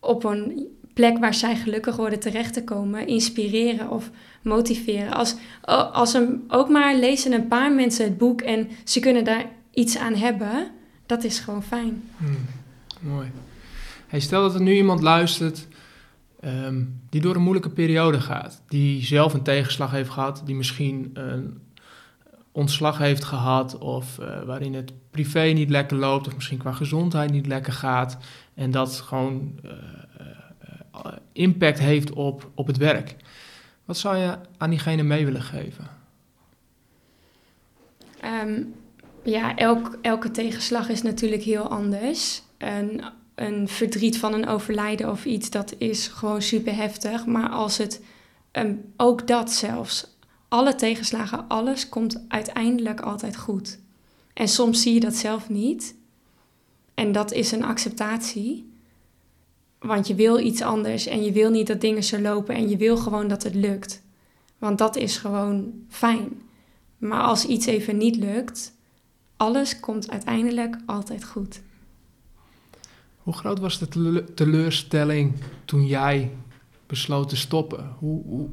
op een plek waar zij gelukkig worden terecht te komen, inspireren of motiveren. Als, als een, ook maar lezen een paar mensen het boek en ze kunnen daar iets aan hebben, dat is gewoon fijn. Hmm, mooi. Stel dat er nu iemand luistert ehm, die door een moeilijke periode gaat, die zelf een tegenslag heeft gehad, die misschien een ontslag heeft gehad of uh, waarin het privé niet lekker loopt of misschien qua gezondheid niet lekker gaat en dat gewoon uh, uh, impact heeft op, op het werk. Wat zou je aan diegene mee willen geven? Um, ja, elk, elke tegenslag is natuurlijk heel anders. Een, een verdriet van een overlijden of iets, dat is gewoon super heftig. Maar als het, um, ook dat zelfs, alle tegenslagen, alles komt uiteindelijk altijd goed. En soms zie je dat zelf niet. En dat is een acceptatie. Want je wil iets anders en je wil niet dat dingen zo lopen en je wil gewoon dat het lukt. Want dat is gewoon fijn. Maar als iets even niet lukt, alles komt uiteindelijk altijd goed. Hoe groot was de teleurstelling toen jij besloot te stoppen? Hoe, hoe,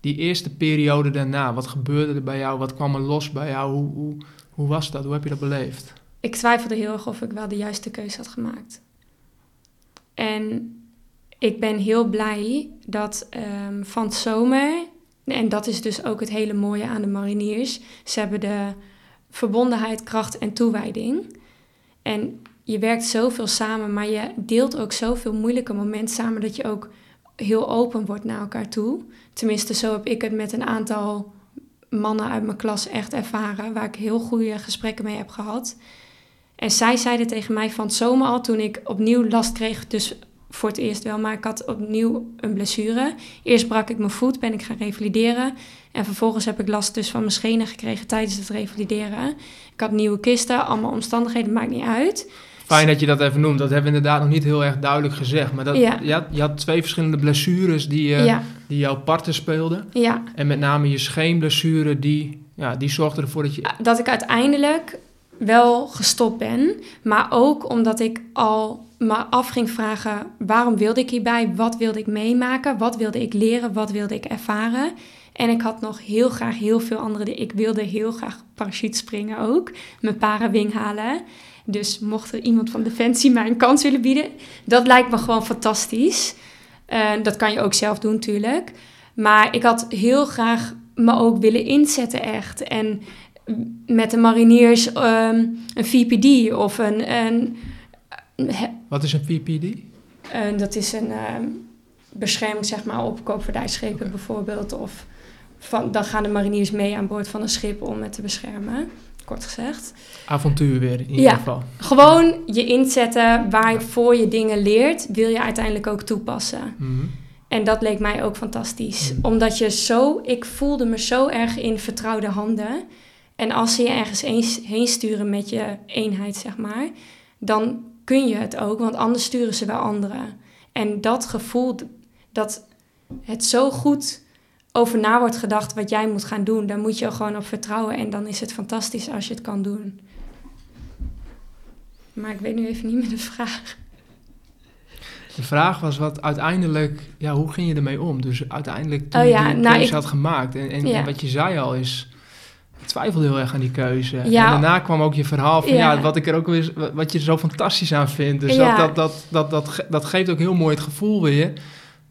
die eerste periode daarna, wat gebeurde er bij jou? Wat kwam er los bij jou? Hoe, hoe, hoe was dat? Hoe heb je dat beleefd? Ik twijfelde heel erg of ik wel de juiste keuze had gemaakt. En ik ben heel blij dat um, van het zomer, en dat is dus ook het hele mooie aan de mariniers, ze hebben de verbondenheid, kracht en toewijding. En je werkt zoveel samen, maar je deelt ook zoveel moeilijke momenten samen dat je ook heel open wordt naar elkaar toe. Tenminste, zo heb ik het met een aantal mannen uit mijn klas echt ervaren, waar ik heel goede gesprekken mee heb gehad. En zij zeiden tegen mij van het zomer al, toen ik opnieuw last kreeg, dus voor het eerst wel, maar ik had opnieuw een blessure. Eerst brak ik mijn voet, ben ik gaan revalideren. En vervolgens heb ik last dus van mijn schenen gekregen tijdens het revalideren. Ik had nieuwe kisten, allemaal omstandigheden, maakt niet uit. Fijn dat je dat even noemt. Dat hebben we inderdaad nog niet heel erg duidelijk gezegd. Maar dat, Ja. je, had, je had twee verschillende blessures die, eh, ja, die jouw parten speelden. ja. En met name je scheenblessure, die, ja, die zorgde ervoor dat je... dat ik uiteindelijk wel gestopt ben. Maar ook omdat ik al me af ging vragen... waarom wilde ik hierbij? Wat wilde ik meemaken? Wat wilde ik leren? Wat wilde ik ervaren? En ik had nog heel graag heel veel andere. Ik wilde heel graag parachute springen ook. Mijn parawing halen. Dus mocht er iemand van Defensie mij een kans willen bieden... dat lijkt me gewoon fantastisch. Dat kan je ook zelf doen natuurlijk. Maar ik had heel graag me ook willen inzetten echt. En met de mariniers ehm, een VPD of een... een he- Wat is een VPD? dat is een ehm, bescherming zeg maar op koopvaardijschepen bijvoorbeeld. Of van, dan gaan de mariniers mee aan boord van een schip om het te beschermen. Kort gezegd. Avontuur weer, in ieder Ja. geval. Gewoon je inzetten waarvoor je dingen leert, wil je uiteindelijk ook toepassen. Mhm. En dat leek mij ook fantastisch. Mm. Omdat je zo, ik voelde me zo erg in vertrouwde handen. En als ze je ergens eens, heen sturen met je eenheid, zeg maar, dan kun je het ook, want anders sturen ze wel anderen. En dat gevoel, dat het zo goed over na wordt gedacht wat jij moet gaan doen, daar moet je gewoon op vertrouwen. En dan is het fantastisch als je het kan doen. Maar ik weet nu even niet meer de vraag. De vraag was wat uiteindelijk, ja, hoe ging je ermee om? Dus uiteindelijk toen Oh ja, je die nou, ik- had gemaakt. En, en, Ja. en wat je zei al is, twijfelde heel erg aan die keuze. Ja. En daarna kwam ook je verhaal van, ja. Ja. wat ik er ook weer, wat je er zo fantastisch aan vindt. Dus Ja. dat, dat, dat, dat, dat, ge- dat geeft ook heel mooi het gevoel weer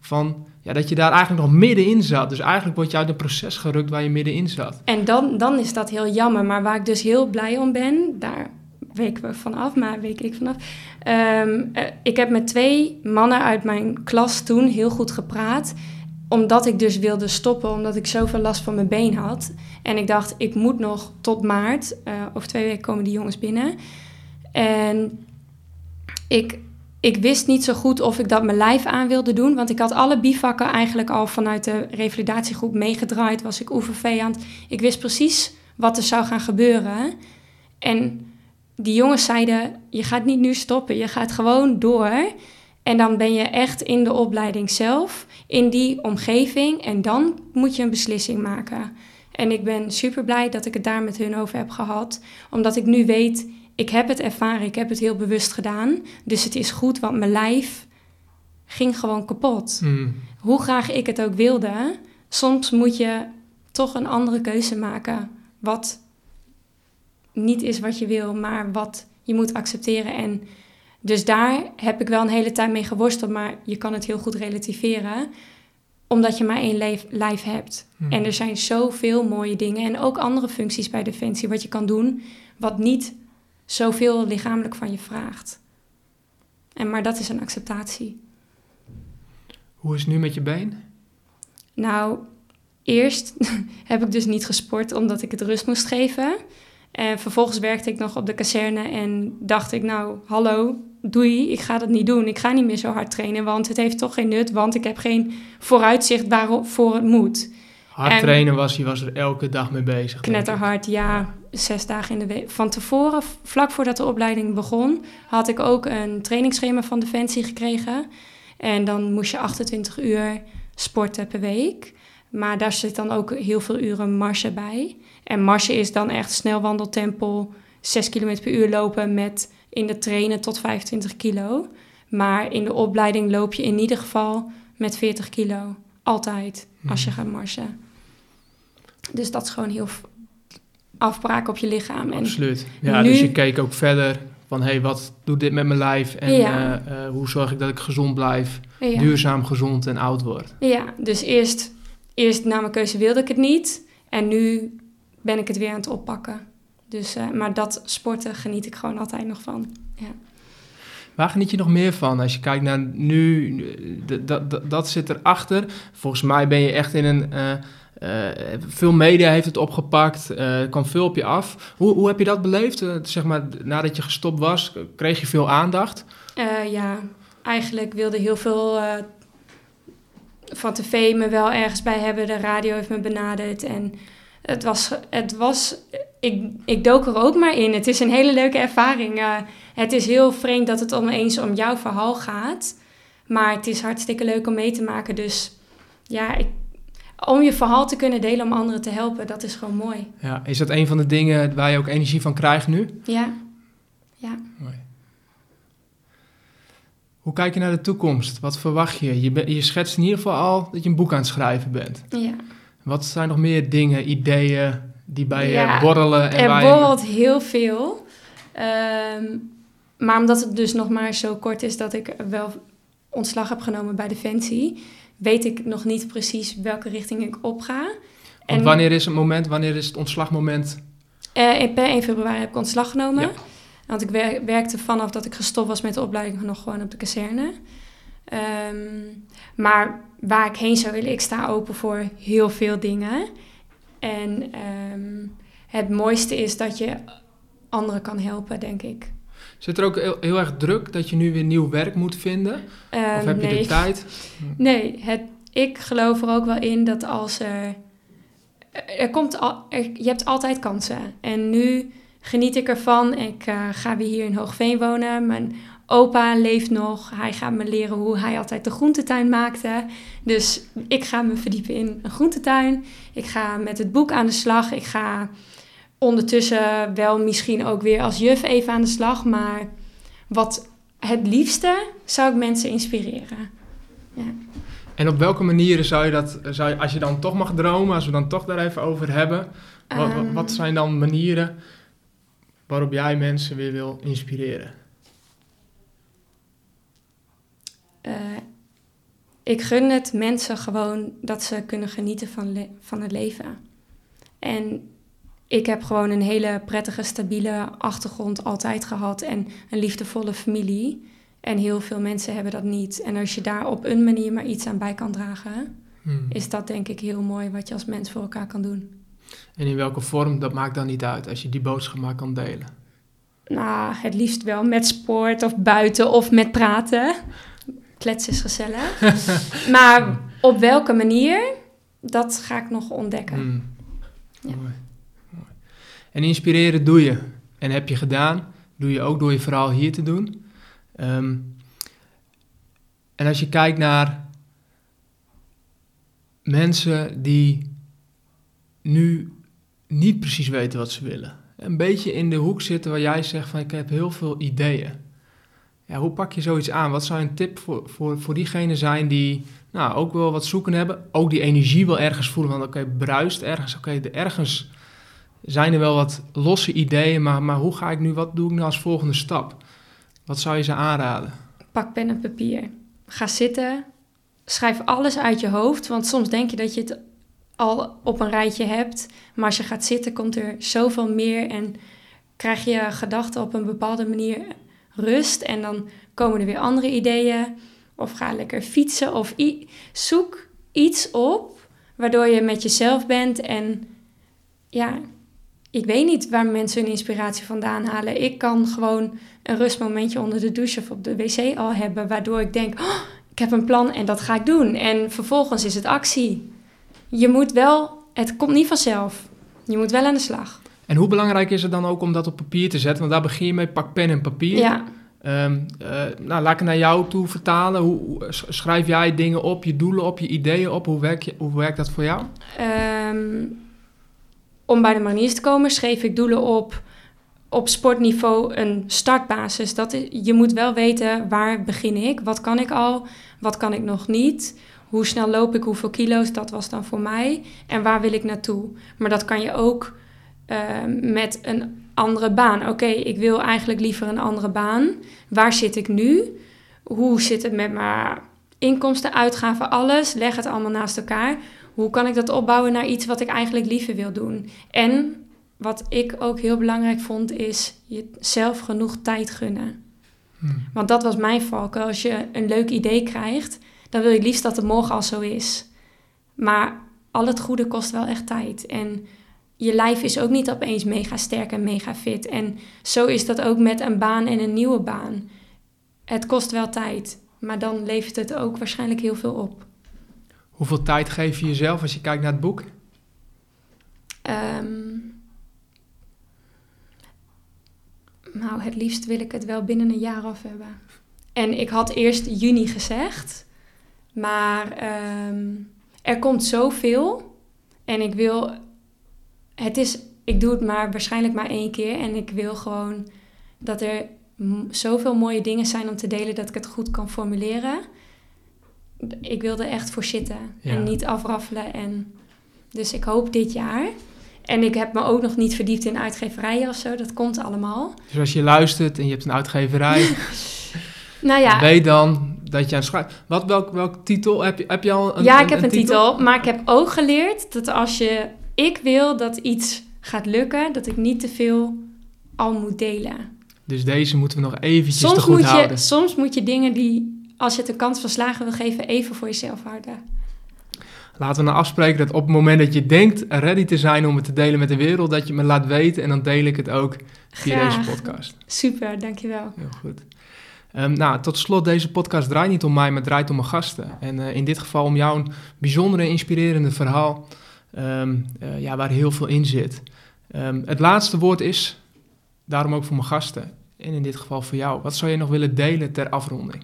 van, ja, dat je daar eigenlijk nog middenin zat. Dus eigenlijk word je uit een proces gerukt waar je middenin zat. En dan, dan is dat heel jammer. Maar waar ik dus heel blij om ben, daar weken we vanaf, maar weet ik vanaf. Ehm, eh, ik heb met twee mannen uit mijn klas toen heel goed gepraat. Omdat ik dus wilde stoppen, omdat ik zoveel last van mijn been had. En ik dacht, ik moet nog tot maart. eh over twee weken komen die jongens binnen. En ik, ik wist niet zo goed of ik dat mijn lijf aan wilde doen. Want ik had alle bivakken eigenlijk al vanuit de revalidatiegroep meegedraaid. Was ik het- Ik wist precies wat er zou gaan gebeuren. En die jongens zeiden, je gaat niet nu stoppen. Je gaat gewoon door. En dan ben je echt in de opleiding zelf, in die omgeving. En dan moet je een beslissing maken. En ik ben super blij dat ik het daar met hun over heb gehad. Omdat ik nu weet, ik heb het ervaren, ik heb het heel bewust gedaan. Dus het is goed, want mijn lijf ging gewoon kapot. Hmm. Hoe graag ik het ook wilde, soms moet je toch een andere keuze maken. Wat niet is wat je wil, maar wat je moet accepteren. En dus daar heb ik wel een hele tijd mee geworsteld, maar je kan het heel goed relativeren. Omdat je maar één lijf, lijf hebt. Hmm. En er zijn zoveel mooie dingen en ook andere functies bij Defensie wat je kan doen, wat niet zoveel lichamelijk van je vraagt. En, maar dat is een acceptatie. Hoe is het nu met je been? Nou, eerst heb ik dus niet gesport omdat ik het rust moest geven. En vervolgens werkte ik nog op de kazerne en dacht ik, nou, hallo, doei, ik ga dat niet doen. Ik ga niet meer zo hard trainen, want het heeft toch geen nut, want ik heb geen vooruitzicht waarvoor het moet. Hard En- trainen was, je was er elke dag mee bezig. Knetterhard, ja, zes dagen in de week. Van tevoren, vlak voordat de opleiding begon, had ik ook een trainingsschema van Defensie gekregen. En dan moest je 28 uur sporten per week. Maar daar zit dan ook heel veel uren marche bij. En marche is dan echt snel wandeltempo, 6 km per uur lopen met in de trainen tot 25 kilo. Maar in de opleiding loop je in ieder geval met 40 kilo. Altijd, als je Mhm. gaat marchen. Dus dat is gewoon heel afbraak op je lichaam. En Absoluut. Ja, nu- dus je keek ook verder van, hé, hey, wat doet dit met mijn lijf? En Ja. eh, eh, hoe zorg ik dat ik gezond blijf? ja. Duurzaam, gezond en oud word. ja, dus eerst, eerst na mijn keuze wilde ik het niet. En nu ben ik het weer aan het oppakken. Dus, eh, maar dat sporten geniet ik gewoon altijd nog van. Waar geniet je nog meer van als je kijkt naar nu? Dat, zit erachter. Volgens mij ben je echt in een... eh, eh, veel media heeft het opgepakt. er kwam veel op je af. Hoe, hoe heb je dat beleefd? Zeg maar, nadat je gestopt was, kreeg je veel aandacht? Ja, eigenlijk wilde heel veel van tv me wel ergens bij hebben. De radio heeft me benaderd. En het was, het was ik, ik dook er ook maar in. Het is een hele leuke ervaring. Uh, het is heel vreemd dat het omeens om jouw verhaal gaat. Maar het is hartstikke leuk om mee te maken. Dus ja, ik, om je verhaal te kunnen delen om anderen te helpen, dat is gewoon mooi. Ja, is dat een van de dingen waar je ook energie van krijgt nu? Ja. Ja. Mooi. Hoe kijk je naar de toekomst? Wat verwacht je? Je, je schetst in ieder geval al dat je een boek aan het schrijven bent. Ja. Wat zijn nog meer dingen, ideeën die bij je borrelen? En er borrelt heel veel. Ehm, maar omdat het dus nog maar zo kort is dat ik wel ontslag heb genomen bij Defensie, weet ik nog niet precies welke richting ik op ga. En wanneer is het moment, wanneer is het ontslagmoment? Uh, per 1 februari heb ik ontslag genomen. Ja. Want ik werkte vanaf dat ik gestopt was met de opleiding nog gewoon op de kazerne. Ehm, maar waar ik heen zou willen, ik sta open voor heel veel dingen. En ehm, het mooiste is dat je anderen kan helpen, denk ik. Zit er ook heel, heel, erg druk dat je nu weer nieuw werk moet vinden? of heb je de tijd? Nee, het, ik geloof er ook wel in dat als er... Er komt al, je hebt altijd kansen. En nu geniet ik ervan. Ik uh, ga weer hier in Hoogveen wonen. Mijn opa leeft nog. Hij gaat me leren hoe hij altijd de groentetuin maakte. Dus ik ga me verdiepen in een groentetuin. Ik ga met het boek aan de slag. Ik ga ondertussen wel misschien ook weer als juf even aan de slag. Maar wat het liefste zou ik mensen inspireren. Ja. En op welke manieren zou je dat, zou je, als je dan toch mag dromen, als we dan toch daar even over hebben, wat, wat ehm. zijn dan manieren waarop jij mensen weer wil inspireren? Uh, ik gun het mensen gewoon dat ze kunnen genieten van, van het leven. En ik heb gewoon een hele prettige, stabiele achtergrond altijd gehad en een liefdevolle familie. En heel veel mensen hebben dat niet. En als je daar op een manier maar iets aan bij kan dragen, hmm. is dat denk ik heel mooi wat je als mens voor elkaar kan doen. En in welke vorm, dat maakt dan niet uit als je die boodschap maar kan delen? Nou, het liefst wel met sport of buiten of met praten. Klets is gezellig. maar op welke manier, dat ga ik nog ontdekken. Hmm. Ja. Mooi. Mooi. En inspireren doe je. En heb je gedaan. Doe je ook door je verhaal hier te doen. Ehm, en als je kijkt naar mensen die nu niet precies weten wat ze willen. Een beetje in de hoek zitten waar jij zegt van ik heb heel veel ideeën. Ja, hoe pak je zoiets aan? Wat zou een tip voor, voor, voor diegenen zijn die nou, ook wel wat zoeken hebben? Ook die energie wel ergens voelen van oké, bruist ergens. Oké, ergens zijn er wel wat losse ideeën, maar, maar hoe ga ik nu, wat doe ik nu als volgende stap? Wat zou je ze aanraden? Pak pen en papier. Ga zitten. Schrijf alles uit je hoofd, want soms denk je dat je het al op een rijtje hebt. Maar als je gaat zitten, komt er zoveel meer en krijg je gedachten op een bepaalde manier rust. En dan komen er weer andere ideeën. Of ga lekker fietsen of zoek iets op waardoor je met jezelf bent. En ja, ik weet niet waar mensen hun inspiratie vandaan halen. Ik kan gewoon een rustmomentje onder de douche of op de wc al hebben, waardoor ik denk: oh, ik heb een plan en dat ga ik doen. En vervolgens is het actie je moet wel, het komt niet vanzelf. Je moet wel aan de slag. En hoe belangrijk is het dan ook om dat op papier te zetten? Want daar begin je mee, pak pen en papier. Ja. Um, nou, laat ik het naar jou toe vertalen. Hoe, schrijf jij dingen op, je doelen op, je ideeën op? Hoe, werk je, hoe werkt dat voor jou? Ehm, om bij de manier te komen, schreef ik doelen op op sportniveau een startbasis. Dat je moet wel weten waar begin ik, wat kan ik al, wat kan ik nog niet hoe snel loop ik, hoeveel kilo's, dat was dan voor mij. En waar wil ik naartoe? Maar dat kan je ook ehm, met een andere baan. Oké, ik wil eigenlijk liever een andere baan. Waar zit ik nu? Hoe zit het met mijn inkomsten, uitgaven, alles? Leg het allemaal naast elkaar. Hoe kan ik dat opbouwen naar iets wat ik eigenlijk liever wil doen? En wat ik ook heel belangrijk vond, is jezelf genoeg tijd gunnen. Hmm. Want dat was mijn valkuil. Als je een leuk idee krijgt, dan wil je liefst dat het morgen al zo is. Maar al het goede kost wel echt tijd. En je lijf is ook niet opeens mega sterk en mega fit. En zo is dat ook met een baan en een nieuwe baan. Het kost wel tijd, maar dan levert het ook waarschijnlijk heel veel op. Hoeveel tijd geef je jezelf als je kijkt naar het boek? Ehm, Nou, het liefst wil ik het wel binnen een jaar af hebben. En ik had eerst juni gezegd. Maar ehm, er komt zoveel. En ik wil... Het is... Ik doe het maar waarschijnlijk maar één keer. En ik wil gewoon dat er zoveel mooie dingen zijn om te delen... dat ik het goed kan formuleren. Ik wil er echt voor zitten. Ja. En niet afraffelen. En dus ik hoop dit jaar... En ik heb me ook nog niet verdiept in uitgeverijen of zo. Dat komt allemaal. Dus als je luistert en je hebt een uitgeverij, Nou ja, weet dan dat je aan het schrijven... Wat, welk, welk titel? Heb je, heb je al een ja, ik heb een titel. Maar ik heb ook geleerd dat als je... Ik wil dat iets gaat lukken, dat ik niet te veel al moet delen. Dus deze moeten we nog eventjes te Soms goed moet, je, houden. soms moet je dingen die, als je het een kans van slagen wil geven, even voor jezelf houden. Laten we nou afspreken dat op het moment dat je denkt ready te zijn om het te delen met de wereld, dat je me laat weten en dan deel ik het ook via Graag. deze podcast. Super, dankjewel. Heel goed. Ehm, nou, tot slot, deze podcast draait niet om mij, maar draait om mijn gasten. En eh, in dit geval om jouw bijzondere, inspirerende verhaal, ehm, eh, ja, waar heel veel in zit. Ehm, het laatste woord is, daarom ook voor mijn gasten, en in dit geval voor jou. Wat zou je nog willen delen ter afronding?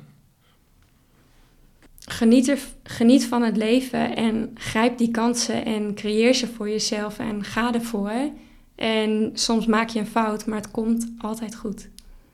Geniet, er, geniet van het leven en grijp die kansen en creëer ze voor jezelf en ga ervoor. En soms maak je een fout, maar het komt altijd goed.